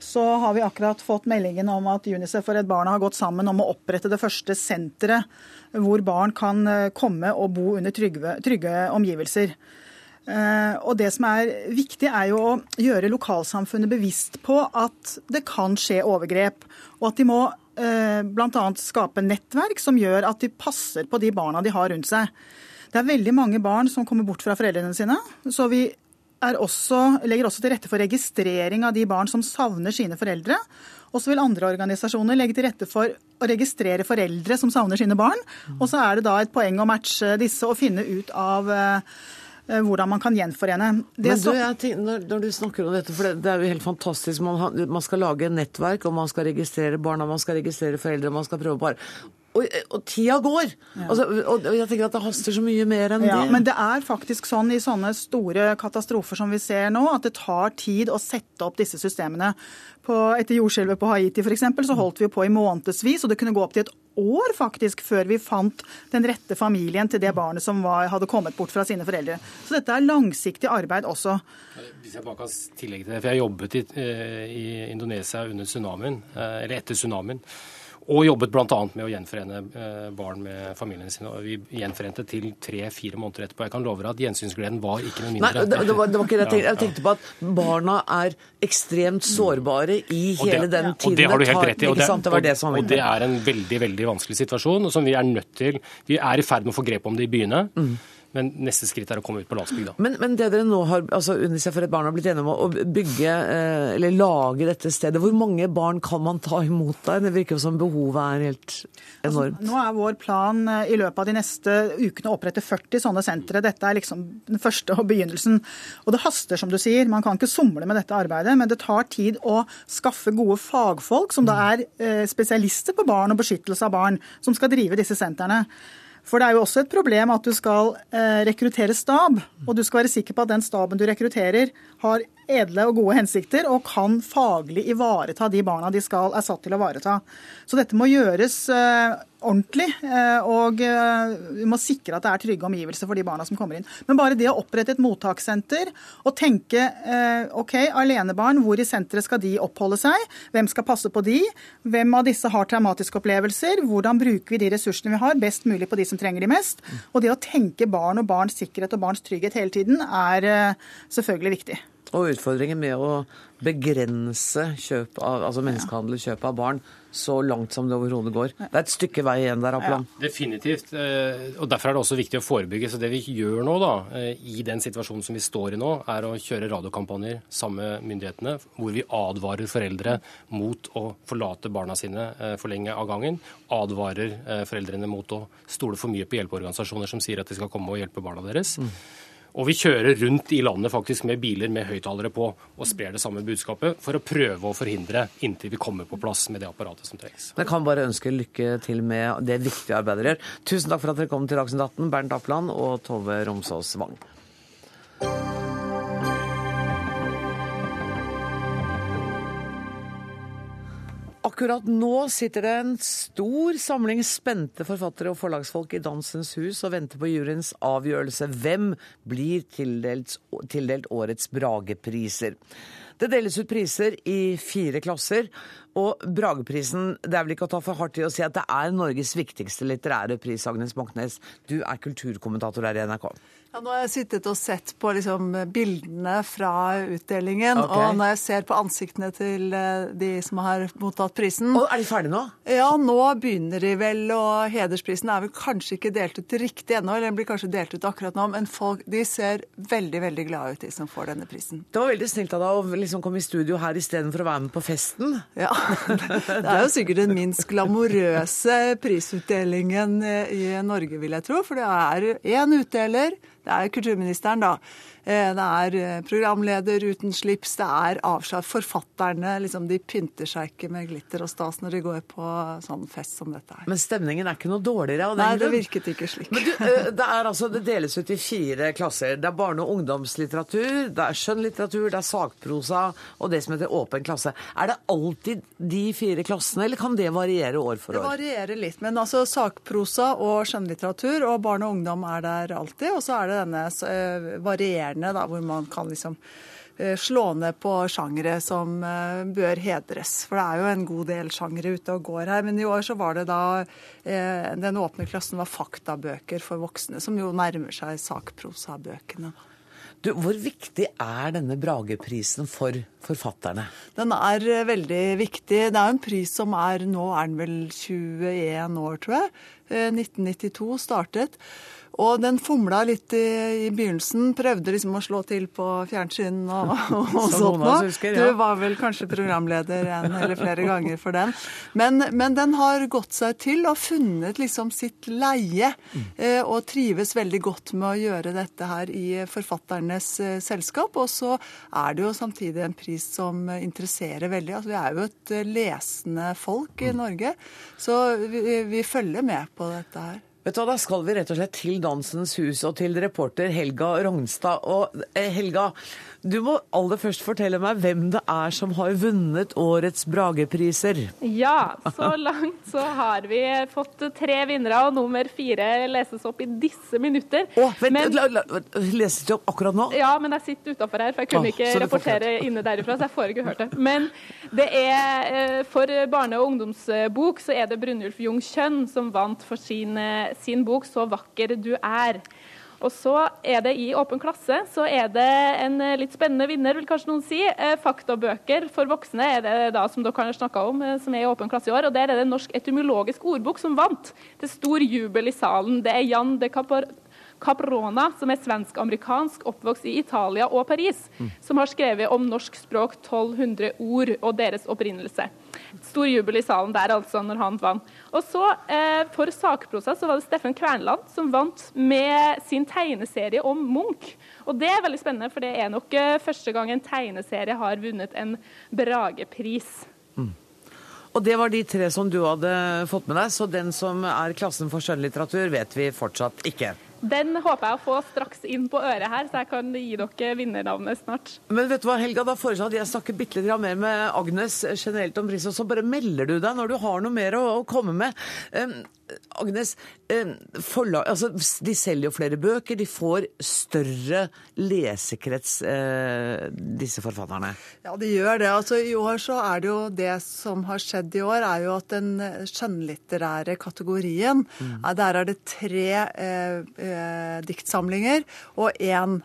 så har vi akkurat fått meldingen om at Unicef og Redd Barna har gått sammen om å opprette det første senteret hvor barn kan komme og bo under trygge, trygge omgivelser. Og Det som er viktig, er jo å gjøre lokalsamfunnet bevisst på at det kan skje overgrep, og at de må bl.a. skape nettverk som gjør at de passer på de barna de har rundt seg. Det er veldig mange barn som kommer bort fra foreldrene sine. Så vi også, legger også til rette for registrering av de barn som savner sine foreldre. Og så vil andre organisasjoner legge til rette for å registrere foreldre som savner sine barn. Og så er det da et poeng å matche disse og finne ut av hvordan man kan gjenforene. Det Men du, tenker, når, når, du snakker om dette, for det, det er jo helt fantastisk. Man, man, skal lage nettverk, og man skal registrere barna, man skal registrere foreldre, man skal prøve bare og, og, tida går! Ja. Altså, og, jeg tenker at Det haster så mye mer enn ja, det. Men det er faktisk sånn i sånne store katastrofer som vi ser nå, at det tar tid å sette opp disse systemene. På, etter jordskjelvet på Haiti for eksempel, så holdt vi på i månedsvis, og det kunne gå opp til et år faktisk før vi fant den rette familien til det barnet som var, hadde kommet bort fra sine foreldre. Så dette er langsiktig arbeid også. Hvis jeg bare kan tillegge til det, for Jeg jobbet i, i Indonesia under tsunamien, eller etter tsunamien. Og jobbet bl.a. med å gjenforene barn med familiene sine. og Vi gjenforente til tre-fire måneder etterpå. Jeg kan love deg at gjensynsgleden var ikke noe mindre. Nei, det, det, var, det var ikke det jeg tenkte. Jeg tenkte på at barna er ekstremt sårbare i hele det, den tiden og det har du helt rett i. Og det, det var det som var og det er en veldig veldig vanskelig situasjon, og som vi er nødt til Vi er i ferd med å få grep om det i byene. Mm. Men neste skritt er å komme ut på landsbygda. Men, men, det dere nå har, altså UNICEF for et barn har blitt enige om å bygge, eh, eller lage dette stedet, hvor mange barn kan man ta imot der? Det virker jo som behovet er helt enormt. Altså, nå er vår plan i løpet av de neste ukene å opprette 40 sånne sentre. Dette er liksom den første og begynnelsen. Og det haster, som du sier. Man kan ikke somle med dette arbeidet, men det tar tid å skaffe gode fagfolk, som da er spesialister på barn og beskyttelse av barn, som skal drive disse sentrene. For det er jo også et problem at du skal eh, rekruttere stab, og du skal være sikker på at den staben du rekrutterer, har edle og gode hensikter og kan faglig ivareta de barna de skal, er satt til å ivareta. Så dette må gjøres eh, ordentlig, eh, og vi må sikre at det er trygge omgivelser for de barna som kommer inn. Men bare det å opprette et mottakssenter og tenke OK, alenebarn, hvor i senteret skal de oppholde seg? Hvem skal passe på de? Hvem av disse har traumatiske opplevelser? Hvordan bruker vi de ressursene vi har, best mulig på de som trenger de mest? Og det å tenke barn og barns sikkerhet og barns trygghet hele tiden er selvfølgelig viktig. Og utfordringen med å begrense kjøp av, altså menneskehandel og kjøp av barn så langt som det overhodet går. Det er et stykke vei igjen der, Aplan. Ja, definitivt. Og Derfor er det også viktig å forebygge. Så Det vi gjør nå, da, i den situasjonen som vi står i nå, er å kjøre radiokampanjer sammen med myndighetene, hvor vi advarer foreldre mot å forlate barna sine for lenge av gangen. Advarer foreldrene mot å stole for mye på hjelpeorganisasjoner som sier at de skal komme og hjelpe barna deres. Mm. Og vi kjører rundt i landet faktisk med biler med høyttalere på og sprer det samme budskapet for å prøve å forhindre inntil vi kommer på plass med det apparatet som trengs. Jeg kan bare ønske lykke til med det viktige arbeidet dere gjør. Tusen takk for at dere kom til Dagsnytt 18, Bernt Apland og Tove Romsås Wang. Akkurat nå sitter det en stor samling spente forfattere og forlagsfolk i Dansens Hus og venter på juryens avgjørelse. Hvem blir tildelt, tildelt årets Bragepriser? Det deles ut priser i fire klasser, og Brageprisen Det er vel ikke å ta for hardt i å si at det er Norges viktigste litterære pris, Agnes Moxnes. Du er kulturkommentator her i NRK. Ja, nå har jeg sittet og sett på liksom, bildene fra utdelingen. Okay. Og når jeg ser på ansiktene til eh, de som har mottatt prisen Og Er de ferdige nå? Ja, nå begynner de vel, og hedersprisen er vel kanskje ikke delt ut riktig ennå. Eller den blir kanskje delt ut akkurat nå, men folk de ser veldig, veldig glade ut, de som får denne prisen. Det var veldig snilt av deg å liksom komme i studio her istedenfor å være med på festen. Ja, Det er jo sikkert den minst glamorøse prisutdelingen eh, i Norge, vil jeg tro. For det er én utdeler, det er kulturministeren, da. Eh, Det er eh, programleder uten slips, det er avslag. Forfatterne liksom, de pynter seg ikke med glitter og stas når de går på sånn fest som dette her. Men stemningen er ikke noe dårligere av den Nei, det virket ikke slik. Men du, eh, det, er altså, det deles ut i fire klasser. Det er barne- og ungdomslitteratur, det er skjønnlitteratur, det er sakprosa og det som heter åpen klasse. Er det alltid de fire klassene, eller kan det variere år for år? Det varierer litt, men altså sakprosa og skjønnlitteratur og barn og ungdom er der alltid. Og så er det denne eh, varierende, da, hvor man kan liksom eh, slå ned på sjangere som eh, bør hedres. For det er jo en god del sjangere ute og går her. Men i år så var det da eh, Den åpne klassen var faktabøker for voksne, som jo nærmer seg sakprosabøkene. Du, hvor viktig er denne Brageprisen for forfatterne? Den er veldig viktig. Det er en pris som er Nå er den vel 21 år, tror jeg. Eh, 1992 startet. Og den fomla litt i, i begynnelsen. Prøvde liksom å slå til på fjernsyn og, og, sånt noe. ja. Du var vel kanskje programleder en eller flere ganger for den. Men, men den har gått seg til og funnet liksom sitt leie. Mm. eh, Og trives veldig godt med å gjøre dette her i forfatternes eh, selskap. Og så er det jo samtidig en pris som interesserer veldig. Altså, vi er jo et eh, lesende folk Mm. i Norge, så vi, vi følger med på dette her. Vet du hva, Da skal vi rett og slett til Dansens Hus og til reporter Helga Rognstad. Og eh, Helga, du må aller først fortelle meg hvem det er som har vunnet årets Bragepriser. Ja, så langt så har vi fått tre vinnere, og nummer fire leses opp i disse minutter. Vent, Men- la, la, leses det opp akkurat nå? Ja, men jeg sitter utafor her, for jeg kunne Åh, ikke rapportere inne derifra. så jeg får ikke hørt det. Men det er, eh, for barne- og ungdomsbok så er det Brynjulf Jung Kjønn som vant for sin, eh, sin bok 'Så vakker du er'. Og så er det i Åpen klasse så er det en eh, litt spennende vinner, vil kanskje noen si. Eh, Faktabøker for voksne er det da som dere har snakka om, eh, som er i Åpen klasse i år. Og der er det Norsk etymologisk ordbok som vant. Det er stor jubel i salen. Det er Jan de Capor Caprona, som er svensk-amerikansk, oppvokst i Italia og Paris, som har skrevet om norsk språk 1200 ord og deres opprinnelse. Stor jubel i salen der, altså, når han vant. Og så, eh, for sakprosa, så var det Steffen Kvernland som vant med sin tegneserie om Munch. Og det er veldig spennende, for det er nok eh, første gang en tegneserie har vunnet en Bragepris. Og det var de tre som du hadde fått med deg, så den som er klassen for skjønnlitteratur, vet vi fortsatt ikke. Den håper jeg å få straks inn på øret her, så jeg kan gi dere vinnernavnet snart. Men vet du hva, Helga, da foreslår jeg at jeg snakker bitte litt mer med Agnes generelt om pris, og så bare melder du deg når du har noe mer å, komme med. Agnes, um, forlag, altså, de selger jo flere bøker, de får større lesekrets, uh, disse forfatterne. Ja, de gjør det. Altså, I år så er det jo det som har skjedd i år, er jo at den eh, skjønnlitterære kategorien mm. Der er det tre eh, eh, diktsamlinger og én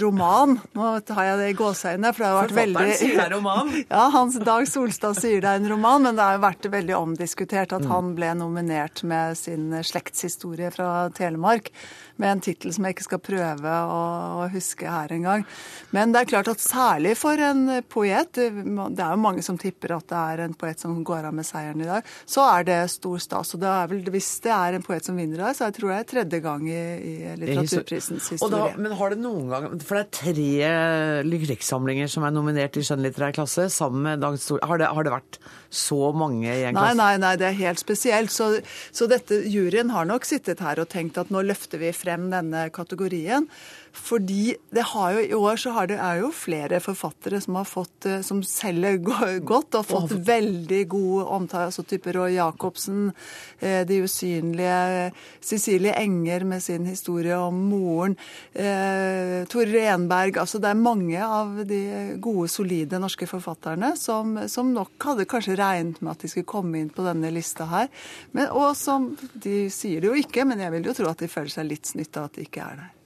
roman. Nå har jeg det i gåseøynene, for det har vært veldig sier det roman. Ja, Hans Dag Solstad sier det er en roman, men det har jo vært veldig omdiskutert at han ble nominert med sin slektshistorie fra Telemark, med en tittel som jeg ikke skal prøve å, å huske her engang. Men det er klart at særlig for en poet, det er jo mange som tipper at det er en poet som går av med seieren i dag, så er det stor stas. Og det er vel, hvis det er en poet som vinner i dag, så jeg tror jeg det er tredje gang i, i litteraturprisens Og da, historie. men har det noen gang For det er tre lykkesamlinger som er nominert i skjønnlitterær klasse sammen med Dag Stor... Har det, har det vært så mange i en Nei, klasse? nei, nei, det er helt spesielt. Så, så dette juryen har nok sittet her og tenkt at nå løfter vi frem denne kategorien. Fordi det har jo, i år så har det, er jo flere forfattere som har fått, eh, som selger godt og fått veldig god omtale. Altså type Roy Jacobsen, eh, De usynlige, Cecilie Enger med sin historie om moren, eh, Tore Renberg. Altså det er mange av de gode, solide norske forfatterne som, som nok hadde kanskje regnet med at de skulle komme inn på denne lista her. Men, og som De sier det jo ikke, men jeg vil jo tro at de føler seg litt snytt av at de ikke er der.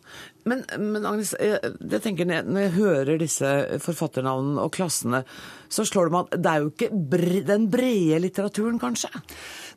Men, men Agnes, jeg, jeg tenker når jeg hører disse forfatternavnene og klassene, så slår det meg at det er jo ikke bre, den brede litteraturen, kanskje?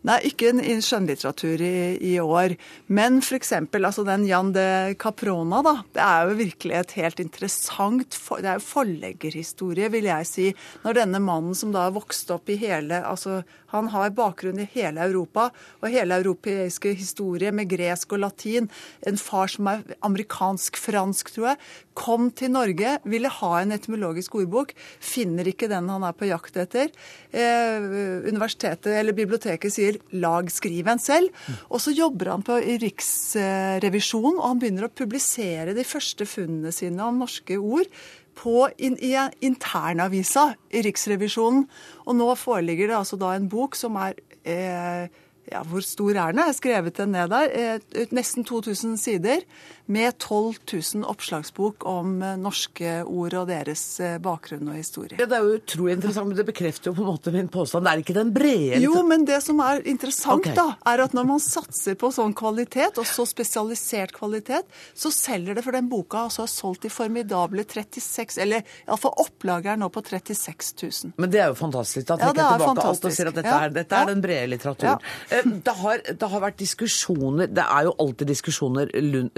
Nei, ikke en skjønnlitteratur i, i år. Men f.eks. Altså den Jan de Caprona, da. Det er jo virkelig et helt interessant for, Det er jo forleggerhistorie, vil jeg si. Når denne mannen som da har vokst opp i hele Altså han har bakgrunn i hele Europa og hele europeiske historie med gresk og latin. En far som er amerikansk-fransk, tror jeg. Kom til Norge, ville ha en etymologisk ordbok. Finner ikke den han er på jakt etter. Eh, universitetet eller biblioteket sier 'lag, skriv selv'. Og så jobber han på i Riksrevisjonen, og han begynner å publisere de første funnene sine om norske ord på in, i internavisa i Riksrevisjonen. Og nå foreligger det altså da en bok som er eh, ja, hvor stor er den? Jeg har skrevet den ned der. Eh, Nesten 2000 sider med 12 000 oppslagsbok om eh, norske ord og deres eh, bakgrunn og historie. Ja, det er jo utrolig interessant, men det bekrefter jo på en måte min påstand. Det er ikke den brede Jo, men det som er interessant, okay. da, er at når man satser på sånn kvalitet, og så spesialisert kvalitet, så selger det for den boka altså har solgt i formidable 36 Eller iallfall opplaget er nå på 36 000. Men det er jo fantastisk. Da Ja, trekker ja, jeg er tilbake alt og sier at dette, Ja. er, dette er den brede litteraturen. Eh, Det, har, det har vært diskusjoner Det er jo alltid diskusjoner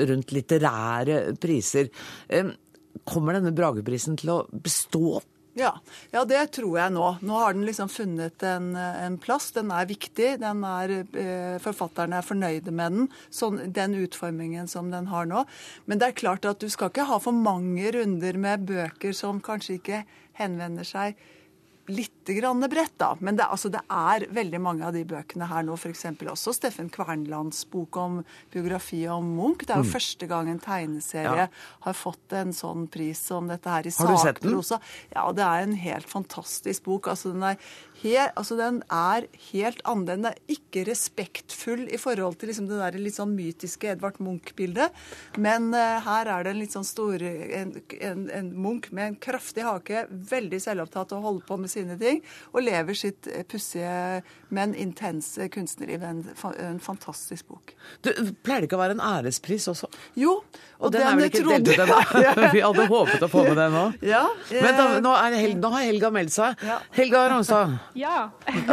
rundt litterære priser. Kommer denne Brageprisen til å bestå? Ja, ja, det tror jeg nå. Nå har den liksom funnet en, en plass. Den er viktig. Den er, eh, forfatterne er fornøyde med den, sånn, den utformingen som den har nå. Men det er klart at du skal ikke ha for mange runder med bøker som kanskje ikke henvender seg litt grann bredt, da. Men det, altså, det er veldig mange av de bøkene her nå, f.eks. også Steffen Kvernlands bok om biografi om Munch. Det er jo Mm. første gang en tegneserie Ja. har fått en sånn pris som dette her i Har du sett den? sakprosa. Ja, det er en helt fantastisk bok. Altså, den er, Helt, altså, den er helt annerledes. Den er ikke respektfull i forhold til liksom, det der litt sånn mytiske Edvard Munch-bildet. Men uh, her er det en litt sånn stor en, en, en Munch med en kraftig hake, veldig selvopptatt og holder på med sine ting, og lever sitt eh, pussige, men intense kunstnerliv. En, fa- en fantastisk bok. Du, pleier det ikke å være en ærespris også? Jo, Og den er vel ikke trodde delt ut ennå? Vi hadde håpet å få med den nå. Ja, Men da, eh, nå, er Hel nå har Helga meldt seg. Helga Ragnstad, Ja.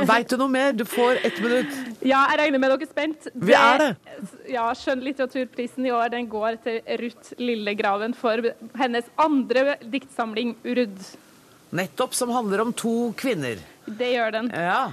veit du noe mer? Du får ett minutt. ja, jeg regner med dere er spent. Vi er det. Ja, Skjønnlitteraturprisen i år den går til Ruth Lillegraven for hennes andre diktsamling 'Urd'. Nettopp, som handler om to kvinner. Det gjør den. Ja.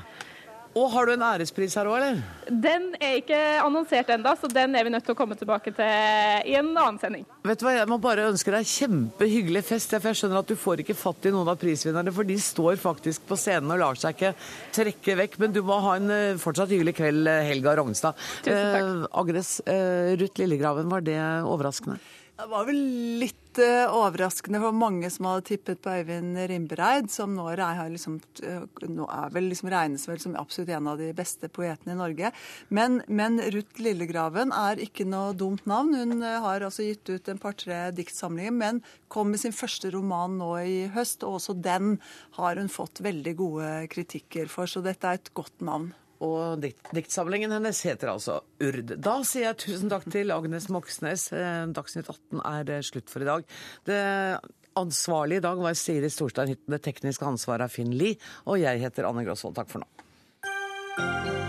Og har du en ærespris her òg, eller? Den er ikke annonsert ennå, så den er vi nødt til å komme tilbake til i en annen sending. Vet du hva, Jeg må bare ønske deg kjempehyggelig fest. For jeg skjønner at du får ikke fatt i noen av prisvinnerne, for de står faktisk på scenen og lar seg ikke trekke vekk. Men du må ha en eh, fortsatt hyggelig kveld, Helga Rognstad. Tusen takk. Eh, Agnes, eh, Ruth Lillegraven, var det overraskende? Det var vel litt eh, overraskende for mange som hadde tippet på Øyvind Rimbereid, som nå, liksom, eh, nå er vel liksom regnes vel som absolutt en av de beste poetene i Norge. Men, men Ruth Lillegraven er ikke noe dumt navn. Hun eh, har altså gitt ut en par-tre diktsamlinger, men kom med sin første roman nå i høst, og også den har hun fått veldig gode kritikker for, så dette er et godt navn. Og dikt, diktsamlingen hennes heter altså Urd. Da sier jeg tusen takk til Agnes Moxnes. Eh, Dagsnytt 18 er eh, slutt for i dag. Det ansvarlige i dag var Siri Storstein Hytten. Det tekniske ansvaret er Finn Lie. Og jeg heter Anne Grosvold. Takk for nå.